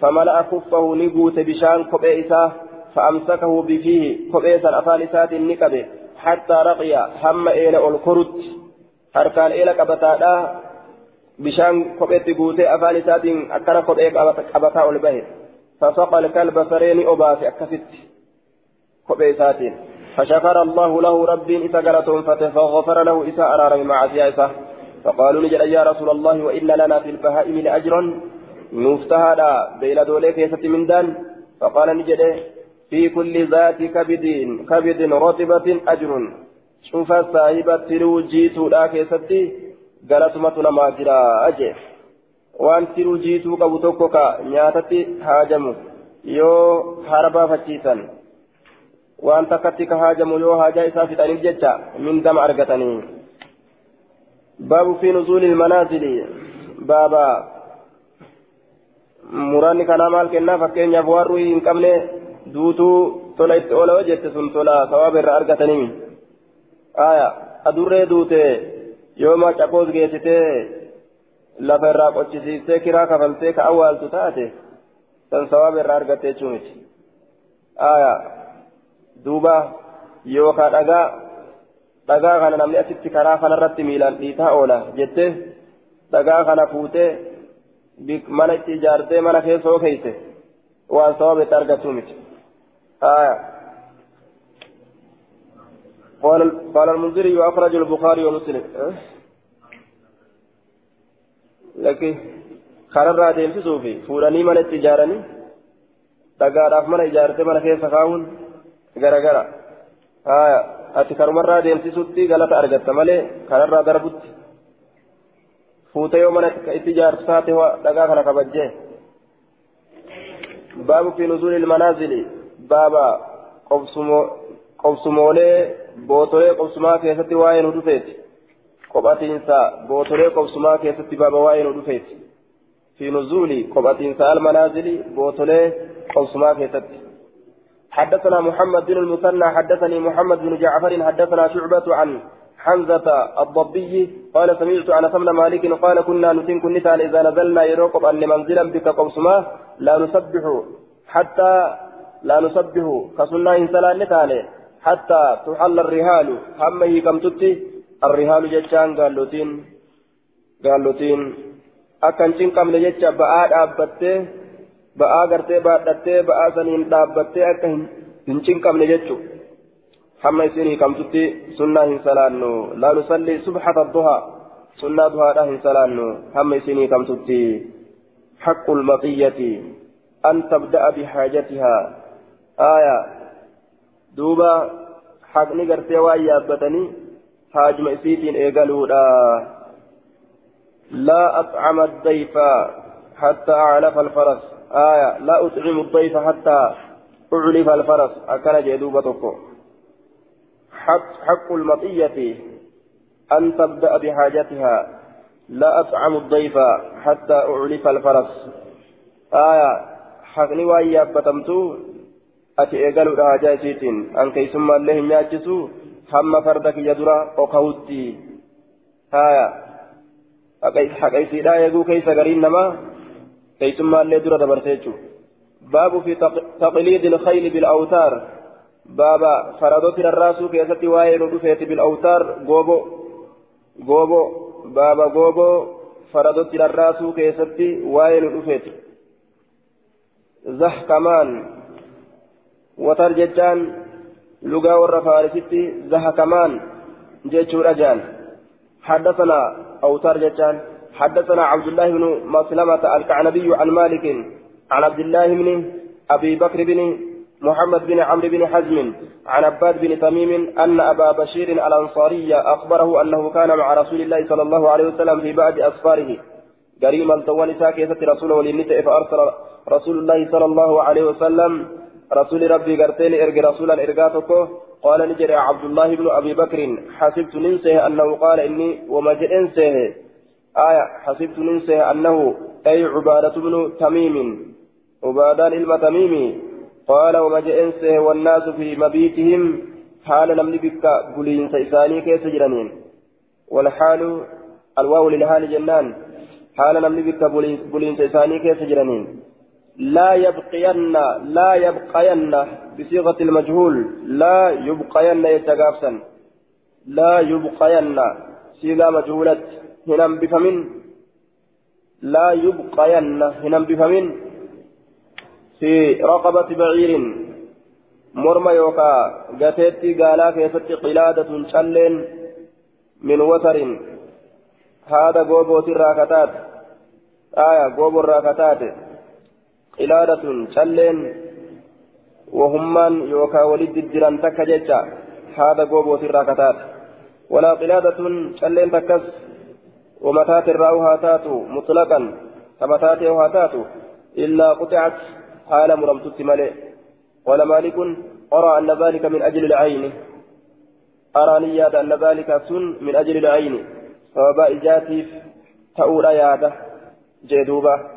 فملأ خفه نقوت بشان كبئسه فأمسكه بفيه كبئسا أفان إسات النكبه حتى رقي هم إلى الكرت harkaan eela qabataadha bishaan kopheetti guutee afaan isaatiin akkana kophee qabataa ol bahe fasaqa alkalba sareeni obaase akkasitti kophee isaatiin فشكر الله له رب إذا قالتهم فغفر له إذا أرار مع سياسة فقالوا نجد يا رسول الله وإن لنا في البهائم لأجرا نفتهى بين دوليك يست من دان فقال نجد في كل ذات كبد كبد رطبة أجر galatumatu namaa jira aje waan tiruu jiituu qabu tokko ka nyaatatti haajamu yoo haara baafachiisan waan takkatti ka haajamu yoo haajaa isaa fixaniif jecha mindama argatanii baabu fi nuzuuli ilmanaazili baaba muraanni kanaa maal kennaa fakkeenyaaf waan ruhii hin qabne duutuu tola itti oola jette sun tola sawaaba irraa argatanii caqoos geessitee lafa irraa qochisiistee kiraa kafaltee ka awwaaltu taate san sawaaba irraa argatte jechuu miti aya duuba yookaa dhagaa dhagaa kana namni asitti karaa kanarratti miilaan dhiitaa oola jette dhagaa kana fuutee mana itti ijaartee mana keessoo keeyse waan sawaaba itti argattu miti aya قال قال المنذري وأخرج البخاري ومسلم أه؟ لكن خرر ديم في صوفي فوراني من التجارني dhagaadhaaf mana ijaartee mana keessa kaa'uun garagara haya ati karumarraa deemsisutti galata argatta malee kanarraa darbutti fuute yoo mana itti ijaartu taate dhagaa kana kabajjee baabu fi nuzuuli ilmanaazili baaba qobsumoolee bootolee qobsumaa keessatti waa'ee nu dhufeeti qophatiinsa bootolee qobsumaa keessatti baaba waa'ee nu dhufeeti fi nuzuuli qophatiinsa almanaazili bootolee qobsumaa keessatti حدثنا محمد بن المثنى حدثني محمد بن جعفر حدثنا شعبة عن حمزة الضبي قال سمعت أنس بن مالك قال كنا نتن كنتا إذا نزلنا يروقب أن منزلا بك قوسما لا نسبح حتى لا نسبح كسنا إنسان نتالي حتى تحل الرهال هم كم تتي الرهال جتان قالوتين قالوتين أكن تنكم لجتة بآد أبتة ba'aa gartee baadhattee ba'aa saniin dhaabbattee akka hin cinqabne jechu hamma isin hiikamtutti sunnaa hin salaannu laa nusalli subhata duhaa sunnaa duhaadha hin salaannu hamma isin hiikamtutti حق المطية أن تبدأ بحاجتها آية دوبا حقني قرتي ويا أبتني حاجم إسيتين إيقالوا لا أطعم الضيف حتى أعلف الفرس آية لا أطعم الضيف حتى أعلف الفرس أكل جدوبتك حق, حق المطية أن تبدأ بحاجتها لا أطعم الضيف حتى أعلف الفرس آية حقني وأي أبتمتو أتي إيقالوا لها جايسيتين أن كي ثم الله ياجسو هم فردك يدرى وكوتي آية حقيسي لا يقول كيف قرين نما كيسما اللي درة دبرتيجو باب في تقليد الخيل بالأوتار بابا فرادوت الراس كيست واين ودفيت بالأوتار غوبو غوبو بابا غوبو فردت الراسو كيستي وين الأفت زحكمان وترججان لغا ور فارستي زحكمان جيتشور أجان حدثنا أو ترججان حدثنا عبد الله بن مسلمة الكعنبي عن مالك عن عبد الله بن أبي بكر بن محمد بن عمرو بن حزم عن عباد بن تميم أن أبا بشير الأنصاري أخبره أنه كان مع رسول الله صلى الله عليه وسلم في بعض أسفاره قريما التوان ساكية رسوله ولنت فأرسل رسول الله صلى الله عليه وسلم رسول ربي قرتين إرق رسولا إرقاتك قال نجري عبد الله بن أبي بكر حسبت ننسيه أنه قال إني وما انسيه آية حسبت ننسيه أنه أي عبادة بن تميم. عبادان إلما قال وما جئنسه والناس في مبيتهم حال نملي بك بلين سيساني كيس جرانين. والحال الواو للحال جنان حال نملي بك بلين سيساني كيس جرانين. لا يبقين لا يبقين بصيغة المجهول. لا يبقين يتقافسا لا يبقين. صيغة مجهولة هنا بفمن. لا يبقين. هنا بفمن. في رقبة بعير. مرمى يوكا. قتيتي قالا كيست قلادة شلين من وتر. هذا قوبو الراكتات. آية قوبو الراكتات. قلادة شلين وهمان يوكا ولد الجيران تكا هذا قوبو الراكتات ولا قلادة شلين تكس ومتات الراوها تاتو مطلقا كمتاتها تاتو إلا قطعت حال مرمتت ملئ قال مالك أرى أن ذلك من أجل العين أرى نياد أن ذلك سن من أجل العين فوباء جاتيف تؤول ياده جدوبة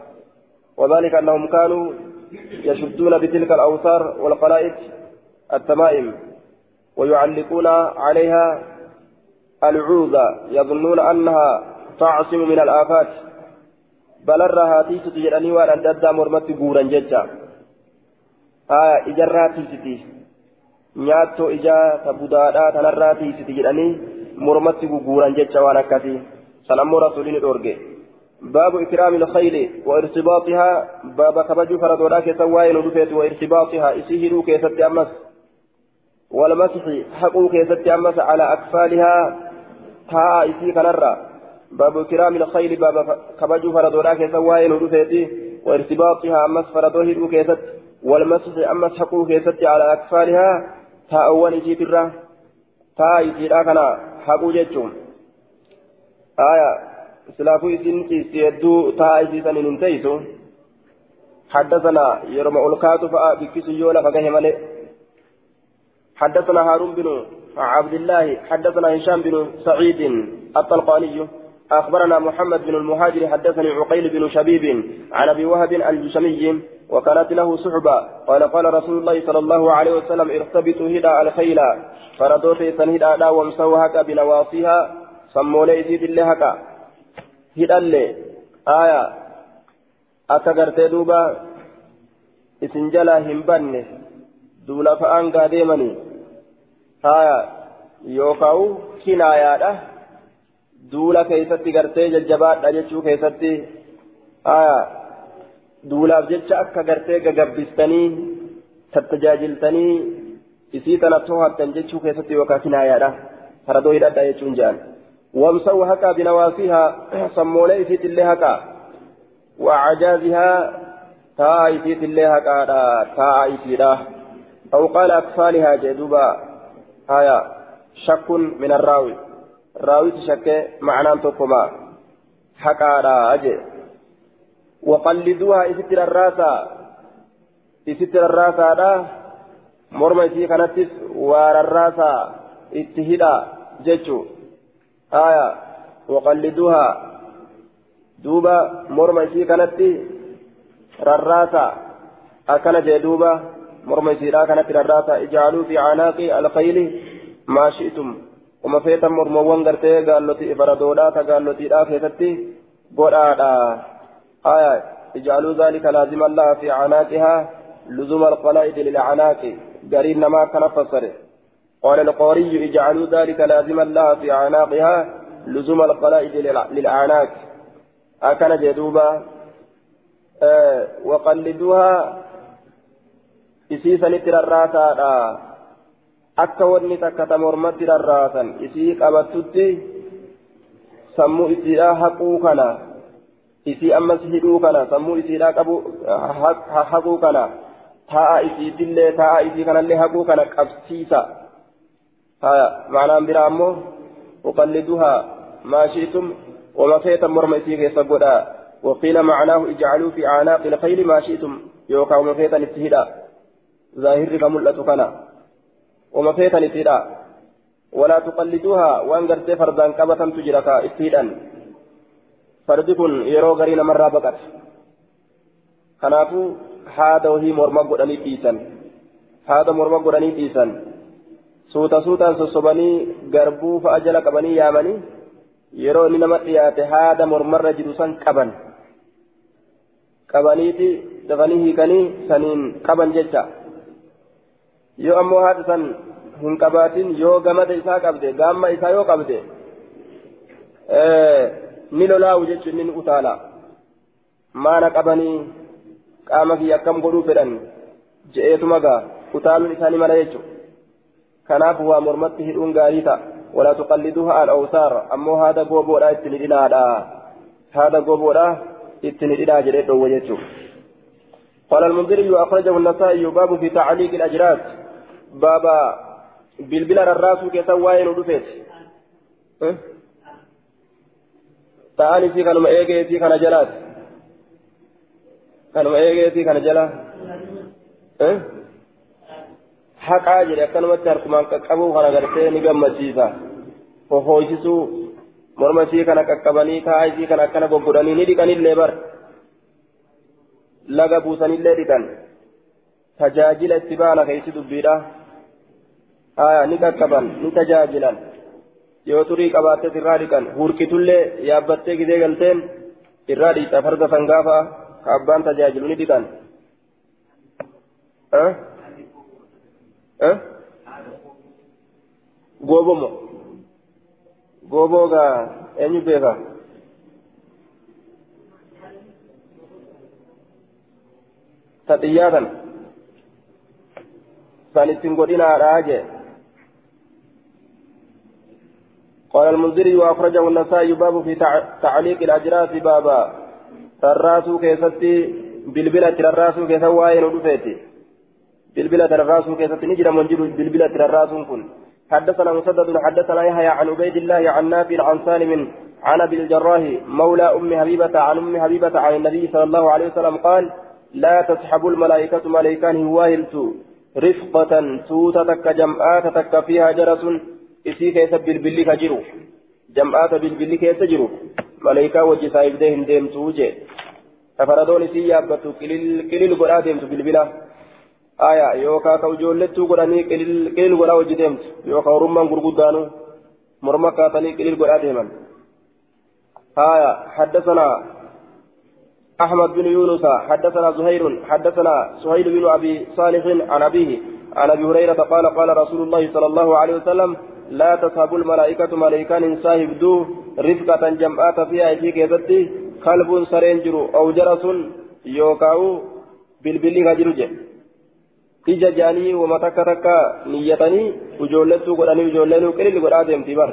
وذلك أنهم كانوا يشدون بتلك الأوثار والقلائد التمائم ويعلقون عليها العوذة يظنون أنها تعصم من الآفات tiisuti jedhanii waan adda addaa mormatti guuran jecha haya ijarraa tiisiti nyaattoo ijaa ta budaadhaa tanarraa tiisiti jedhanii mormatti guguuran jecha waan akkasii san ammoo rasuulini dhoorge باب إكرام الخيل وارتباطها باب كبج فردولا كسواين ودفت وارتباطها إسيه كيست أمس والمسح حقو كيست أمس على أكفالها ها إسي كنرى. باب كرام الخيل باب كبج فردولا كيسا واين ودفيتي وارتباطها أمس فردوه دو كيست والمسح أمس حقو كيست على أكفالها تا أول جيت الرا تا يجيرا كنا حقو جيتشوم آية سلافو إسن كيسيدو تا إسيسن ننتيسو حدثنا يرم ألقات فأبكس يولا فقه حدثنا هارون بن عبد الله حدثنا هشام بن سعيد الطلقاني. أخبرنا محمد بن المهاجر حدثني عقيل بن شبيب عن أبي وهب الجشمي وكانت له صحبة. قال قال رسول الله صلى الله عليه وسلم ارتبطوا هدى الخيل. فردوت سنهدى لا وامسوها بنواصيها سموا ليسيد الله هكا هدى اللي آية أكغرت دوبا إسنجلا همبن دولا فأنقى ديمني آية يوكاو كنايا duula keessatti gartee jajjabaadha jechuu keessatti duulaaf jecha akka gartee gagabbistanii tattajaajiltanii isii tana to'attan jechuu keessatti yookaan kinaayaadha faradoo hidhadha jechuun jedhan binawaasihaa sammoolee isiitillee haqa وأعجازها تاء إسيت الله قادا تاء إسيدا أو قال أكفالها جدوبا. آية شك من الراوي. راويت شك معنى تقوما حكارا أجي. وقلدوها إستر الراسة إستر الراسة دا. مرمى إسي كانتس وار الراسة اتهدا جتشو آية وقلدوها دوبا مرمى إسي كانت رراسة أكن جدوبا مرمى إسي كانت رراسة اجعلوا في عناق الخيل ما شئتم uma feetan mormowwan gartee gaalloti faradoodhaa ta gaallotiidhaa keessatti godhaadha aya ijaaluu ذلika laaziman laha fi canaaqihaa لزوم القلائد للعناق قرين ما كان فسر قال القوري اجعلوا ذلك لازما لها في أعناقها لزوم القلائد للأعناق أكن جدوبا أه وقلدوها wanni takka ta mormatti rarraasan isii qabattutti sammuu isiidhaa haquu kana isii ammas hidhuu kana sammuu isiidhaa qabu haquu kana taa'a isiitillee taa'a isii kanallee haquu kana qabsiisa ammoo uqalliduhaa maa shi'tum wama feetan morma isii keessa godhaa وقيل معناه اجعلوا في أعناق الخيل ما شئتم يوكا وما فيتن اتهدا ظاهر كملة كنا وما فيتن اتهدا ولا تقلدوها وان قرتي فردان قبطا تجركا اتهدا fardi kun yeroo garii namarraa baqate kanaafuu haada wahii morma godhanii dhiisan haada morma godhanii dhiisan suuta suutaan sossobanii garbuu fa'a jala qabanii yaamanii yeroo inni nama dhiyaate haada mormarra jiru san qaban qabaniiti dafanii hiikanii saniin qaban jecha yoo ammoo haati san hin qabaatin yoo gamada isaa qabde gaamma isaa yoo qabde ni lolaawu jechuun ni utaala maana qabanii qaama kiyya akkam godhuu fedhan je'eetuma gaa utaaluun isaanii mala jechuudha kanaaf waa mormatti hidhuun gaarii ta'a gooboodhaa itti ni dhinaadha haada gooboodhaa itti ni dhidhaa jedhee dhoowwe jechuudha. قال المنذري أخرجه النسائي باب في تعليق الأجراس بابا بالبلاد الراس كسوائن ودفت أه؟ ta'anii fi kanuma eegeetii kana jalaati kanuma eegeetii kana jala haqaa jedhe akkanumatti harkumaan qaqqabuu kana gartee ni gammachiisa hohoysisuu morma isii kana qaqqabanii kaa isii kana akkana goggodhanii ni dhiqanillee bar laga buusanillee dhiqan tajaajila itti baana keeysi dubbiidha haya ni qaqqaban ni tajaajilan yoo turii qabaattes irraa dhiqan hurkitullee yaabbattee gidee galteen irraa dhiixa farda sangaafa ka abbaan tajaajilu ni dhiqan goobomo gooboo gaa eenyu beeka ta xiyyaatan san ittiin قال المنذري وأخرجه النسائي باب في تعليق الأجراس بابا تراسو كيستي بالبلة تراسو كيسا واين ودفيتي بالبلة تراسو كيستي نجرى منجر بالبلة تراسو كن حدثنا مسدد حدثنا يحيى عن عبيد الله عن نافع عن سالم عن أبي الجراح مولى أم حبيبة عن أم حبيبة عن النبي صلى الله عليه وسلم قال لا تسحب الملائكة ملائكان هواهلت رفقة توتتك جمعاتك فيها جرس isii keessa bilbilli ka jiru jam'aata bilbilli keessa jiru malaayikaa wajji saayibdee hin deemtu jee safaradoon isii yaabbattu qilil godhaa deemtu bilbila aya yookaa ka ijoollettuu godhanii qilil godhaa wajji deemtu yookaa orummaan gurguddaanu morma kaatanii qilil godhaa deeman. Aya حدثنا أحمد بن يونس حدثنا زهير حدثنا سهيل بن أبي صالح عن أبيه عن أبي هريرة قال قال رسول الله صلى الله عليه وسلم لا تصحب الملائكة ملائكان صاحب دو رفقة جمعات فيها في كيستي كلب سرينجر أو جرس يوكاو بالبلي غجرج ija jaanii wama takka takka niyyatanii ijoollettuu godhanii ijoolleen qilil godhaa deemti bar.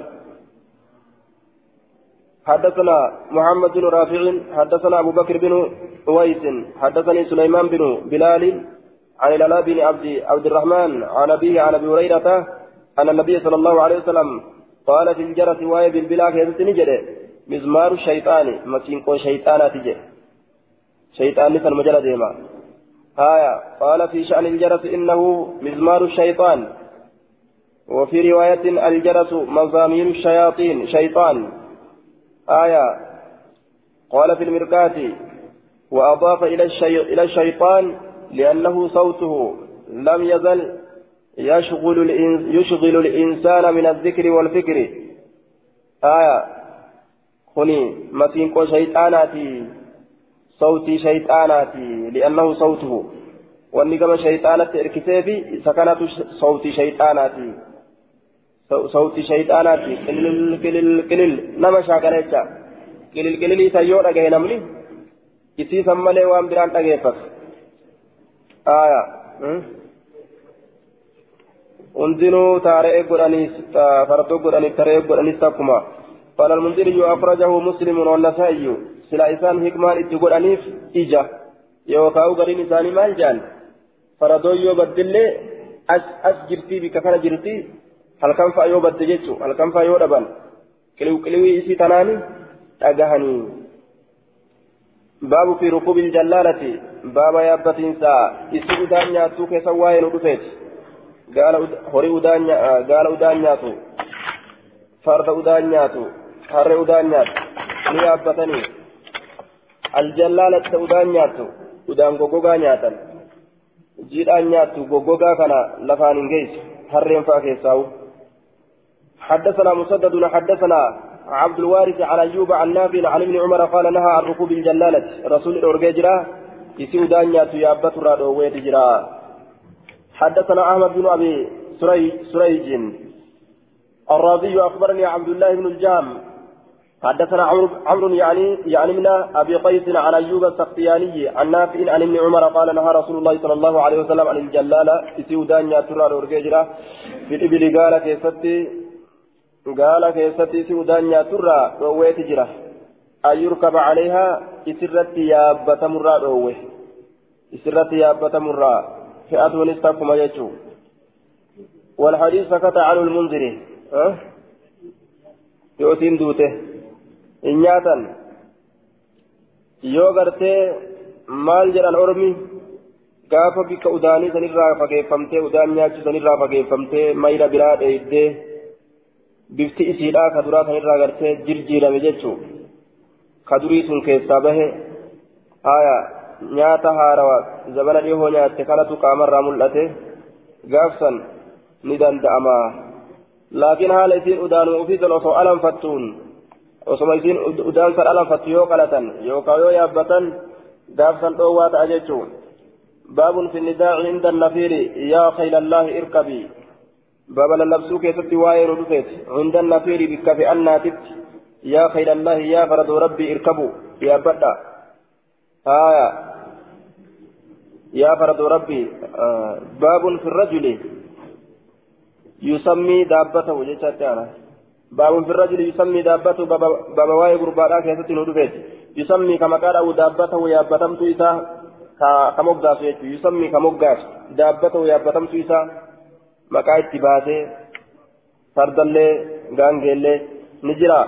حدثنا محمد بن رافع حدثنا أبو بكر بن أويس حدثني سليمان بن بلال عن العلاء بن عبد عبد الرحمن عن أبيه عن أبي هريرة أن النبي صلى الله عليه وسلم قال في الجرس واي بالبلاك يزتني جده مزمار الشيطان مسينكو شيطانات جه شيطان مثل مجرى هايا قال في شأن الجرس إنه مزمار الشيطان. وفي رواية الجرس مزامير الشياطين شيطان. آية. قال في المركات وأضاف إلى, الشي... إلى الشيطان لأنه صوته لم يزل يشغل, الإنس يشغل الإنسان من الذكر والفكر. آية. خني مسينكو شيطاناتي. صوتي شيطاناتي لأنه صوته والنقم شيطانة إركسيفي سكنت صوتي شيطاناتي صوتي شيطاناتي كلل كلل كلل نما شاكريتشا qililqililii tayyoo dhagahe namni isiisan malee waan biraan dhageeffatu aya hundinuu taaree godhaniis fardoo godhaniif taree godhaniis takkuma قال المنذري أخرجه مسلم والنسائي إجا يوكاو غرين إساني مال جان فردو يو بدل أس أس جرتي بك كان جرتي هل كان فا يو بدل جيتشو هل كان فا يو دبان كليو كليو إسي تناني أجهني باب في ركوب الجلالة باب يابتين سا إسي أدان ياتو كسواين ودفت قال هوري أدان قال أدان ياتو فرد أدان ياتو هر أدان ياتو ni yaabbatanii. Aljallaalatti udaan nyaattu udaan goggogaa nyaatan jiidhaan nyaattu goggogaa kana lafaan hin geessu harreen fa'aa حدثنا مسدد حدثنا عبد الوارث عن أيوب عن نافع عن ابن عمر قال نهى عن ركوب الجلالة. رسول الاورجيجرا يسيو دانيا تيابت رادو ويتجرا حدثنا أحمد بن أبي سريج. الرازي أخبرني عبد الله بن الجام حدثنا عمرو يعني يعني من أبي قيس عن أيوب السختياني عن نافع عن ابن عمر قال نهى رسول الله صلى الله عليه وسلم عن الجلالة اسيودان يا ترى اورجيجرا في الابل قال كيستي قال كيستي اسيودان يا ترى رويت جرا. أن يركب عليها اسرت يا بتمرا روي اسرت يا بتمرا. فئة نستكما يجو. والحديث سكت عن المنذر أه؟ يؤتين دوته. Hin nyaatan yoo gartee maal jedhan ormi gaafa bikka udaanii sanirraa fageeffamtee udaan nyaachuu sanirraa fageeffamtee mayra biraa dheeydee bifti isiidhaa ka duraa sanirraa gartee jirjiirame jechuu ka durii sun keessaa bahe haya nyaata haarawa zabana dhihoo nyaatte kanatu qaamarraa mul'ate gaafsan ni danda'ama laakiin haala isiin udaanuma ofiisan osoo alanfattuun osoma isiin udaan san alanfattu yoo qalatan yookaan yoo yaabbatan gaafsan dhoowwaa ta'a jechuun baabun fi nidaaci inda nafiiri yaa khaylallahi irkabii baaba lallabsuu keessatti waa'ee nu dhufeeti inda nafiiri bikka fi annaatitti yaa khaylallahi yaa faradoo rabbii irkabu yaabbadha haaya yaa faradoo rabbii baabun fi rajuli yusammii daabbatahu jechaatti aanaa باب في الرجل يسمي دابته بابا واي غربادا ندفت يسمي كما قال دابته يابتمت إسا كمقداس يسمي كمقداس دابته يابتمت إسا مكا اتباسه فرد الله نجرا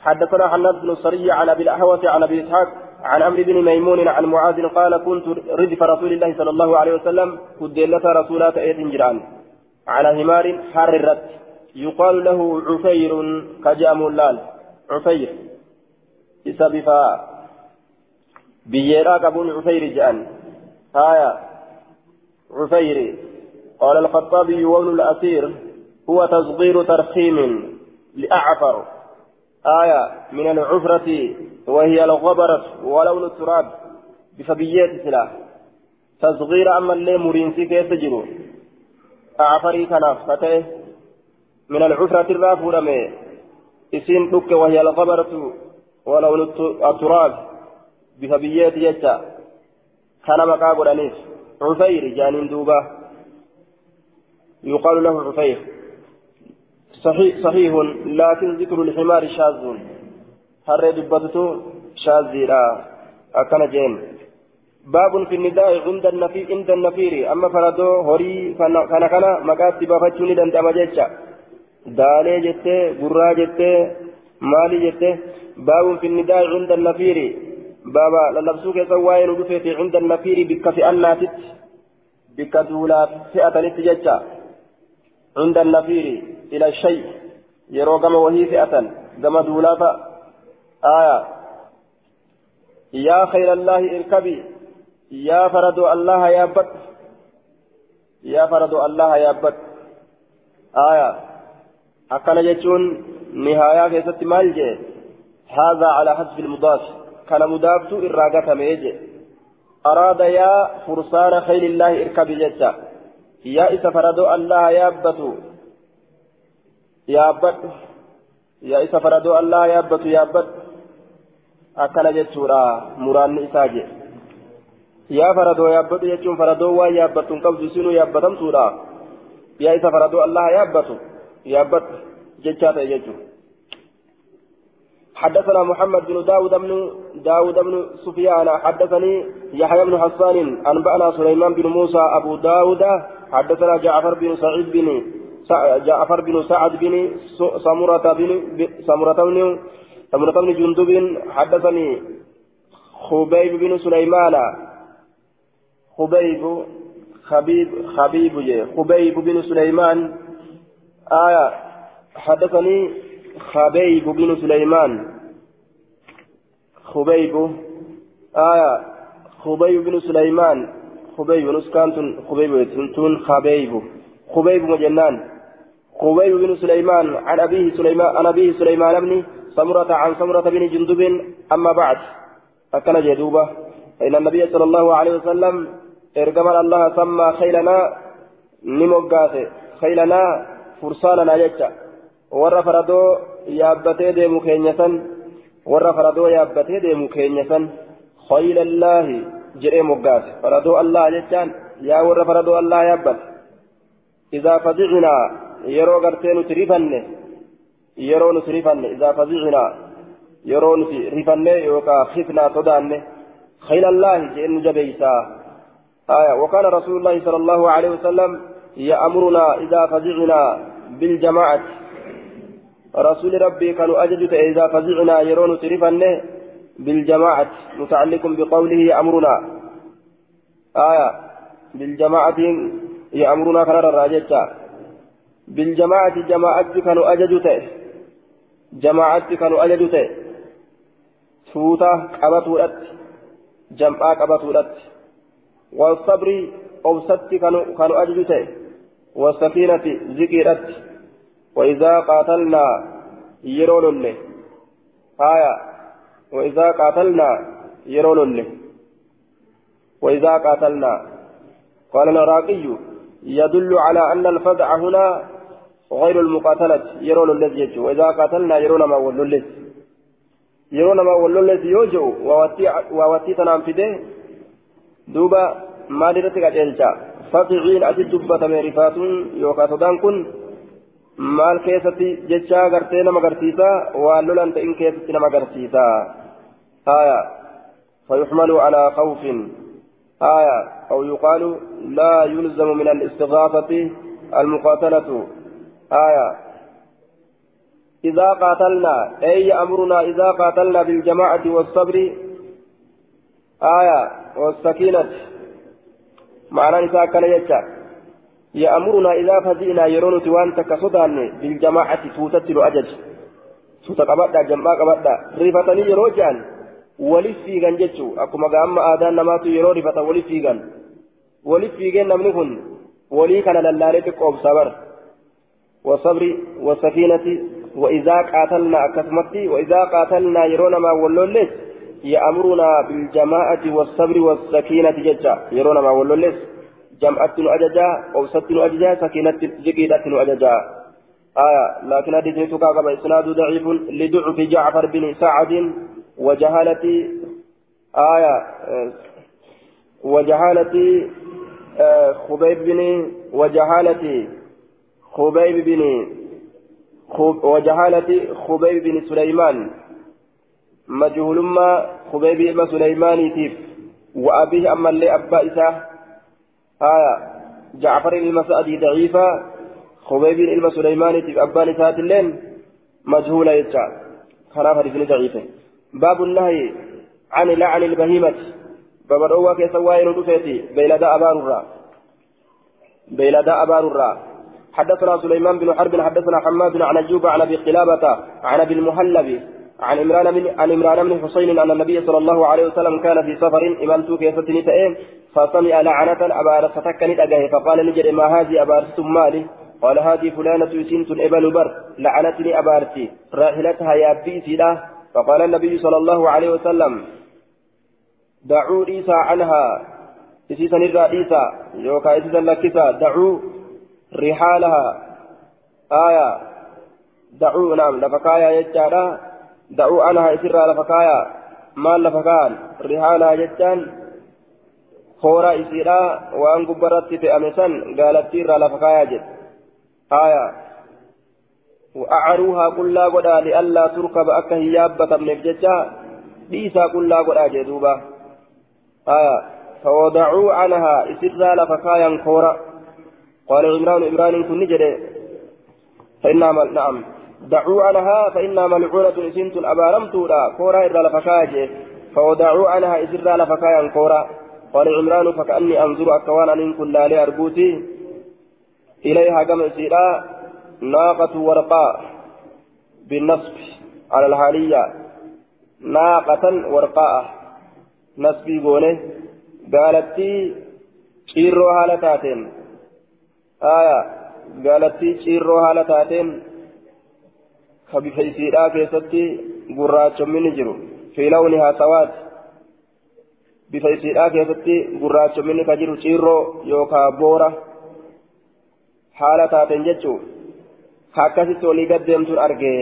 حدثنا حناد بن السري عن ابي الاحوص عن ابي اسحاق عن عمرو بن ميمون عن معاذ قال كنت ردف رسول الله صلى الله عليه وسلم كدلة رسولات ايد جيران على همار حار الرد يقال له عفير كجام اللال. عفير. بسبب بيراك ابن عفير جان. هايا. عفير. قال الخطابي وابن الأثير هو تصغير ترخيم لأعفر. آية. من العفرة وهي الغبرة ولون التراب. بفبيات سلاح تصغير أما اللي مرينسي كيف تجرو أعفري فتاه من العفرة الرافو رمي إسين دك وهي الغبرة ولون التراب. بفبيات يجا. كان مقابل أنيس. عفير جانين دوبة يقال له عفير. صحيح صحيح لكن ذكر الحمار شاذ. هر دبته شاذ لا. أكن جين. باب في النداء عند النفير عند النفير. أما فردو هوري كان كان مقاتب فتشوني دندما جيتشا دالي جتة برا جتة مالي جتة. باب في النداء عند النفير. بابا للبسوك سواين ودفت عند النفير بكفي أناتت. بكدولا فئة نتججا عند النفير إلى الشيء. يرو كما وهي فئة. كما دولا آية. يا خير الله اركبي. يا فرد الله يا بد. يا فرد الله يا بد. آية. أكن يجون نهاية كيست مالجي هذا على حسب المضاف كان مضافت إراقة ميجي أراد يا فرسان خيل الله اركبي جتا يا إذا فرد الله يا بتو يا فرد الله يا بتو يا بد akkana jechuudha muraanni isaa je yaa faradoo yaabbatu jechuun faradoo waan yaabbattu hin qabdu isinuu yaabbatamtuudha yaa isa faradoo allaha yaabbatu jechaa ta'e jechuudha حدثنا محمد بن داود بن داود بن سفيان حدثني يحيى بن حسان أنبأنا سليمان بن موسى أبو داود حدثنا جعفر بن سعيد بن جعفر بن سعد بن سمرة بن سمرة بن سمرة بن جندب حدثني خبيب بن سليمان. خبيب خبيب خبيب خبيب بن سليمان. آية حدثني خبيب بن سليمان. خبيب. آية خبيب بن سليمان. خبيب نسكانتون خبيب تنتون خبيب. خبيب مجنان. خبيب بن سليمان عن أبيه سليمان عن أبيه سليمان بن سمرة عن سمرة بن جندب. أما بعد أكل جدوبة. إن النبي صلى الله عليه وسلم إرجمنا الله سمى خيلنا نموقاته خيلنا فرساننا يجا warra faradoo yaabbatee deemu keenyasan warra faradoo yaabbatee deemu keenyasan khaylallaahi jedhee moggaase faradoo allah jechaan yaa warra faradoo allah yaabbate idaa fazicnaa yeroo gartee nuti rifanne yeroo nuti rifanne idaa fazicnaa yeroo nuti rifanne yookaan khifnaa sodaanne khaylallaahi jedhee nu jabeeysaa آية وكان رسول الله صلى الله عليه وسلم يأمرنا إذا فزعنا بالجماعة رسول ربي كانوا أجدت إذا فزعنا يرون ترفنه بالجماعة متعلق بقوله يأمرنا آية بالجماعة يأمرنا كان الراججة بالجماعة جماعة كانوا أجدت جماعة كانوا أجدت سوطة قبطولت جمعة قبطولت والصبر أوسط كانوا كانوا أجدت والسكينة ذكرت وإذا قاتلنا يرون له آية وإذا قاتلنا يرون له وإذا قاتلنا. قال العراقي يدل على أن الفزع هنا غير المقاتلة يرون الذي يجو. وإذا قاتلنا يرون ما الذي يرون ما الذي يوجو. ووتي تنام في ده. دوبا ما درتك أجلجا فزعين أجد دبة مرفات يوكا صدان كن. maal keessatti jecha gartee nama garsiisa waan lolan ta'in keessatti nama garsiisa آية. فيحمل على خوف. آية. أو يقال لا يلزم من الاستغاثة المقاتلة. آية. إذا قاتلنا أي أمرنا إذا قاتلنا بالجماعة والصبر؟ آية. والسكينة. معنى نساء كان يجعل يأمرنا إذا فزئنا يرون توان تكسدان بالجماعة توتتل أجج. توتا قبدا جمعا قبدا ريفتني يروجان ولف فيغان جتشو أكما قام آدان نماتو يرو رفتا ولف فيغان ولف فيغان نمنهن ولي كان للالة قوب صبر. والصبر والسكينة وإذا قاتلنا أكسمتي. وإذا قاتلنا يرون ما ولولس يأمرنا بالجماعة والصبر والسكينة ججا. يرون ما ولولس جمعت أججا أوسط أججا سكينة زكيدة أججا آية. لكن حديث تكاكب إسناد ضعيف لضعف جعفر بن سعد وجهالة آية. وجهالة خبيب بن وجهالة خبيب بن وجهالة خبيب بن سليمان. مجهول ما خبيب بن سليمان تيف وأبيه أما اللي أبا إساه آية جعفر المسعدي ضعيفة خبيب إلما سليمان تيف أبان إسات اللين مجهولة يتشع خلاف حديث ضعيفة باب النهي عن لعن البهيمة باب الأوى كيسوائن رفيتي بيلداء أبار الرا بيلداء أبار الرا حدثنا سليمان بن حرب حدثنا حماد عن أيوب عن أبي قلابة عن أبي المهلب عن عمران بن عن عمران بن حسين أن النبي صلى الله عليه وسلم كان في سفر إمامته كيفتني تأم فسمع لعنة أبارة فتكني أجاه فقال نجد ما هذه أبارة مالي؟ قال هذه فلانة سنت إبل بر لعنتني أبارتي راحلتها يا بيتي له فقال النبي صلى الله عليه وسلم دعوا عيسى عنها إسيسا نرى عيسى يوكا إسيسا لكسا دعوا رحالها. آية دعوا نعم لفكايا يجارا دعوا عنها إسرا لفكايا maal lafa kaa'an rihaalaa jechaan hoora isiidha waan gubbarratti fe'ame san gaalattii irraa lafa kaayaa jedhe aya وأعروها قل قدا لئلا تركب أكا هيابة من الججة ليسا قل قدا جدوبا آية. فوضعوا عنها إسرا لفكايا كورا قال عمران عمران كن نجد. فإنها مل... نعم. دعوا عنها فإنها ملعونة إسنت أبارمت لا كورا إلا لفكايا فوضعوا عنها إسرا لفكايا كورا. قال عمران فكأني أنظر أكوان أن كن لا أرجوتي. إليها كما إسرا ناقة ورقاء بالنصب على الحالية. ناقة ورقاء نصبي قوله قالت شيرو هالتاتين آية قالت شيرو هالتاتين خبيفيسيرا كيستي قراج من جرو في لونها سواد بفيسيرا كيستي قراج من كجرو شيرو يوكا بورا هالتاتين جتشو هكذا ولي قدمت أرجع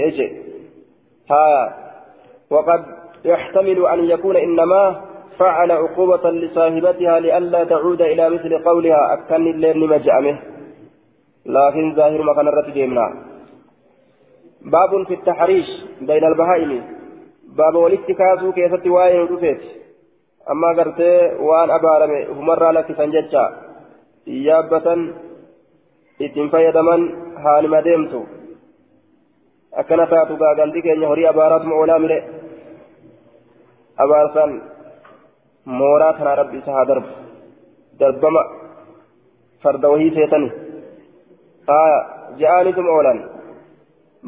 ها وقد يحتمل أن يكون إنما فعل عقوبة لصاحبتها لئلا تعود إلى مثل قولها أكن الليل مجأمه لكن ظاهر ما كان الرد باب في التحريش بين البهائم باب والاتكاسو كيف تواين ودفت أما قرت وأن أبارم همر لك سنجتشا يابة haalima deemtu akkana taatu gaagalli keenya horii abaaraatuma oolaa mire abaarsan mooraa tanaa rabbi isa haa darbu darbama farda wahii seetani aya je'aanituma oolan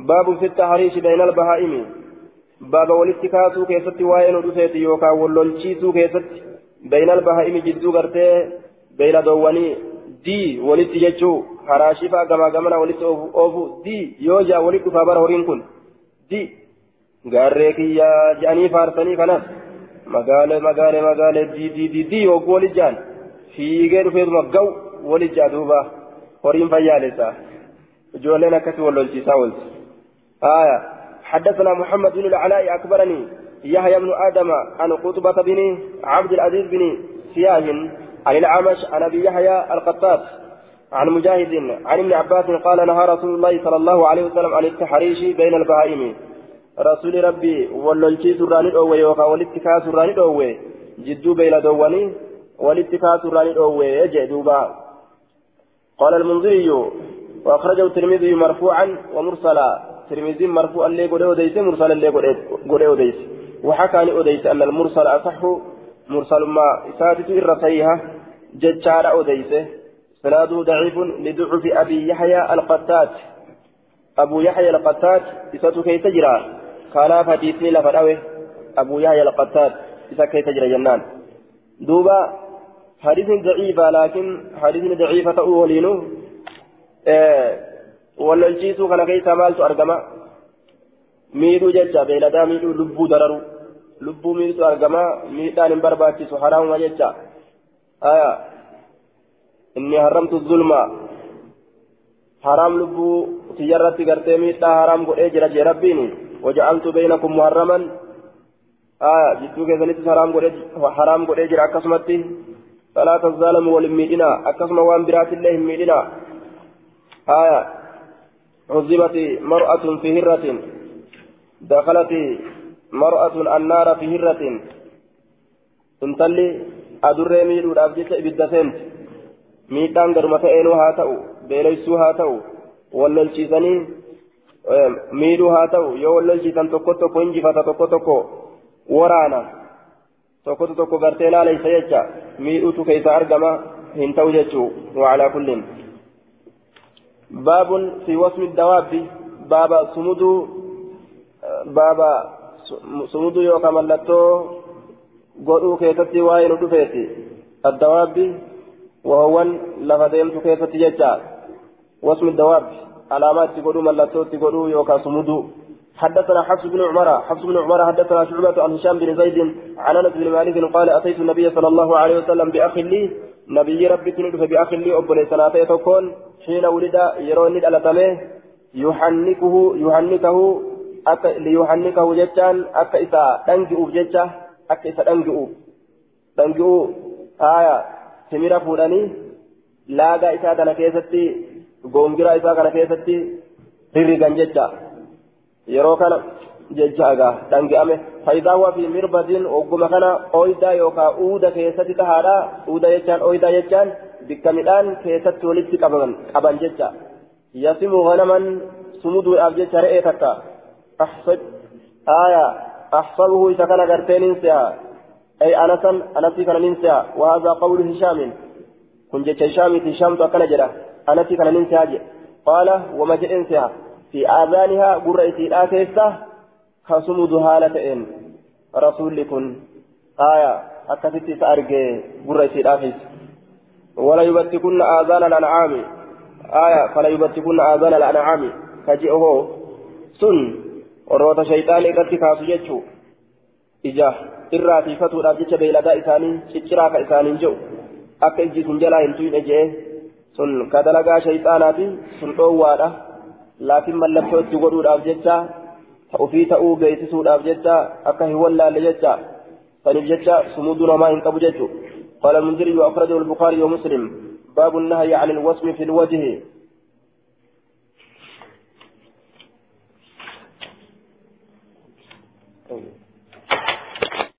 baabu fi tahriishi bayna albahaa'imi baaba walitti kaasuu keessatti waa'ee nu dhufeeti yookaan wallolchiisuu keessatti bayna albahaa'imi jidduu gartee beeyladoowwanii dii walitti jechuu haraashifaa gamaa gamana walitti oofu dii yoo jaa walitti dhufaa bara horiin kun dii gaarree kiyyaa jedhanii faarsanii kanas magaale magaale magaale dii dii dii dii yogguu walit jaan fiigee dhufeetuma gaw walit jaa duuba horiin fayyaalessa آية. حدثنا محمد بن العلاء أكبرني يحيى بن آدم عن قطبة بن عبد العزيز بن سياه عن الأعمش عن أبي يحيى القطاس عن مجاهد عن ابن عباس قال نهى رسول الله صلى الله عليه وسلم عن التحريش بين البهائم. رسول ربي وللشي سراني الأوي وكا والاتكا سراني الأوي جدو بين دواني والاتكا سراني الأوي يجدوبا قال المنذري وأخرجه الترمذي مرفوعا ومرسلا. ترمذي مرفوعا لي قد أوديس مرسلا لي قد أوديس وحكى لي أوديس أن المرسل أصح مرسل ما سادس إر صحيحة ججار أوديسه سناده ضعيف لضعف أبي يحيى القتات. أبو يحيى القتات إساته كي تجرى؟ خلاف حديثني لفراوي أبو يحيى القتات إسا كي تجرى جنان. دوبا حديث ضعيفة لكن حديث ضعيفة أولينه إيه wallalchiisuu kana keessa maaltu argama miidhuu jecha beeladaa miidhuu lubbuu dararu lubbuu miidhutu argama miidhaan hin barbaachisu haraamuma jecha aya inni haramtu zulma haraam lubbuu tiyyarratti gartee miidhaa haraam godhee jira jee rabbiin waja'altu beeynakum muharraman aya jidduu keessanittis haraam godhee jira akkasumatti falaa tazaalamu wal hin miidhina akkasuma waan biraatillee hin miidhina aya عذبت مرأة في هرة. دخلت مرأة النار في هرة. انتلي أدري ميلو إبدا سنت. ميتان قرمة إنو هاتو بيليسو هاتو وللشيساني ميلو هاتو يو وللشيسان تكو تكو إنجي فتا تكو تكو ورانا. تكو تكو قرتيلا ليس يجا. ميلو تكيس أرقما هنتو جتشو وعلى كل باب في وصم الدواب باب سمدو باب سمدو يوكا ملتو قلو كيفتي واين دفيتي. الدواب وهو لفديمت كيفتي ججا. وصم الدواب علامات تقولوا ملتو تقولوا يوكا سمدو حدثنا حفص بن عمر حفص بن عمر حدثنا شعبة عن هشام بن زيد عن أنس بن مالك قال أتيت النبي صلى الله عليه وسلم بأخ لي نبي ربي تندف بأخ لي ابن سنتين تكون حين ولد يرون الألتمه يحنكه يحنكه أك ليحنكه جتان أك إذا تنجئ جتة akka isa dhangi'u dhangi'u haaya timira fuudhanii laagaa isaa kana keessatti goongiraa isaa kana keessatti rirrigan jecha yeroo kana jecha agaa dhangi'ame faayidaa waa fi mirbadiin ogguma kana ooyidaa yookaan uuda keessatti tahaadha uuda jechaan ooyidaa jechaan qaban qaban jecha yasimu ganaman sumuduudhaaf jecha re'ee takka ahsab aya ahsabuhu isa kana gartee nin se'a ay anasan anasii kana nin se'a وهذا قول هشام hishaamtu akkana jedha anasii kana nin se'a je qaala wama jedhen se'a fi aadaanihaa gurra isiidhaa keessa kasumudu haala ta'een rasuulli kun aya akkasitti isa arge gurra isiidhaa keessa ولا يبتكن آذان الأنعام آية فلا يبتكن آذان الأنعام كجئه سن warroota shayxaanii irratti kaasu jechuu ija irraa tiifatuudhaaf jecha beeyladaa isaanii cicciraa ka isaaniin jedhu akka ijji sun jalaa hin tuyne je'e sun ka dalagaa shayxaanaati sun dhoowwaadha laakiin mallattoo itti godhuudhaaf jecha ofii ta'uu beeksisuudhaaf jecha akka hin wallaalle jecha saniif jecha sumuduu namaa hin qabu jechuu قال المنذري وأخرجه البخاري ومسلم باب النهي عن الوسم في الوجه طيب.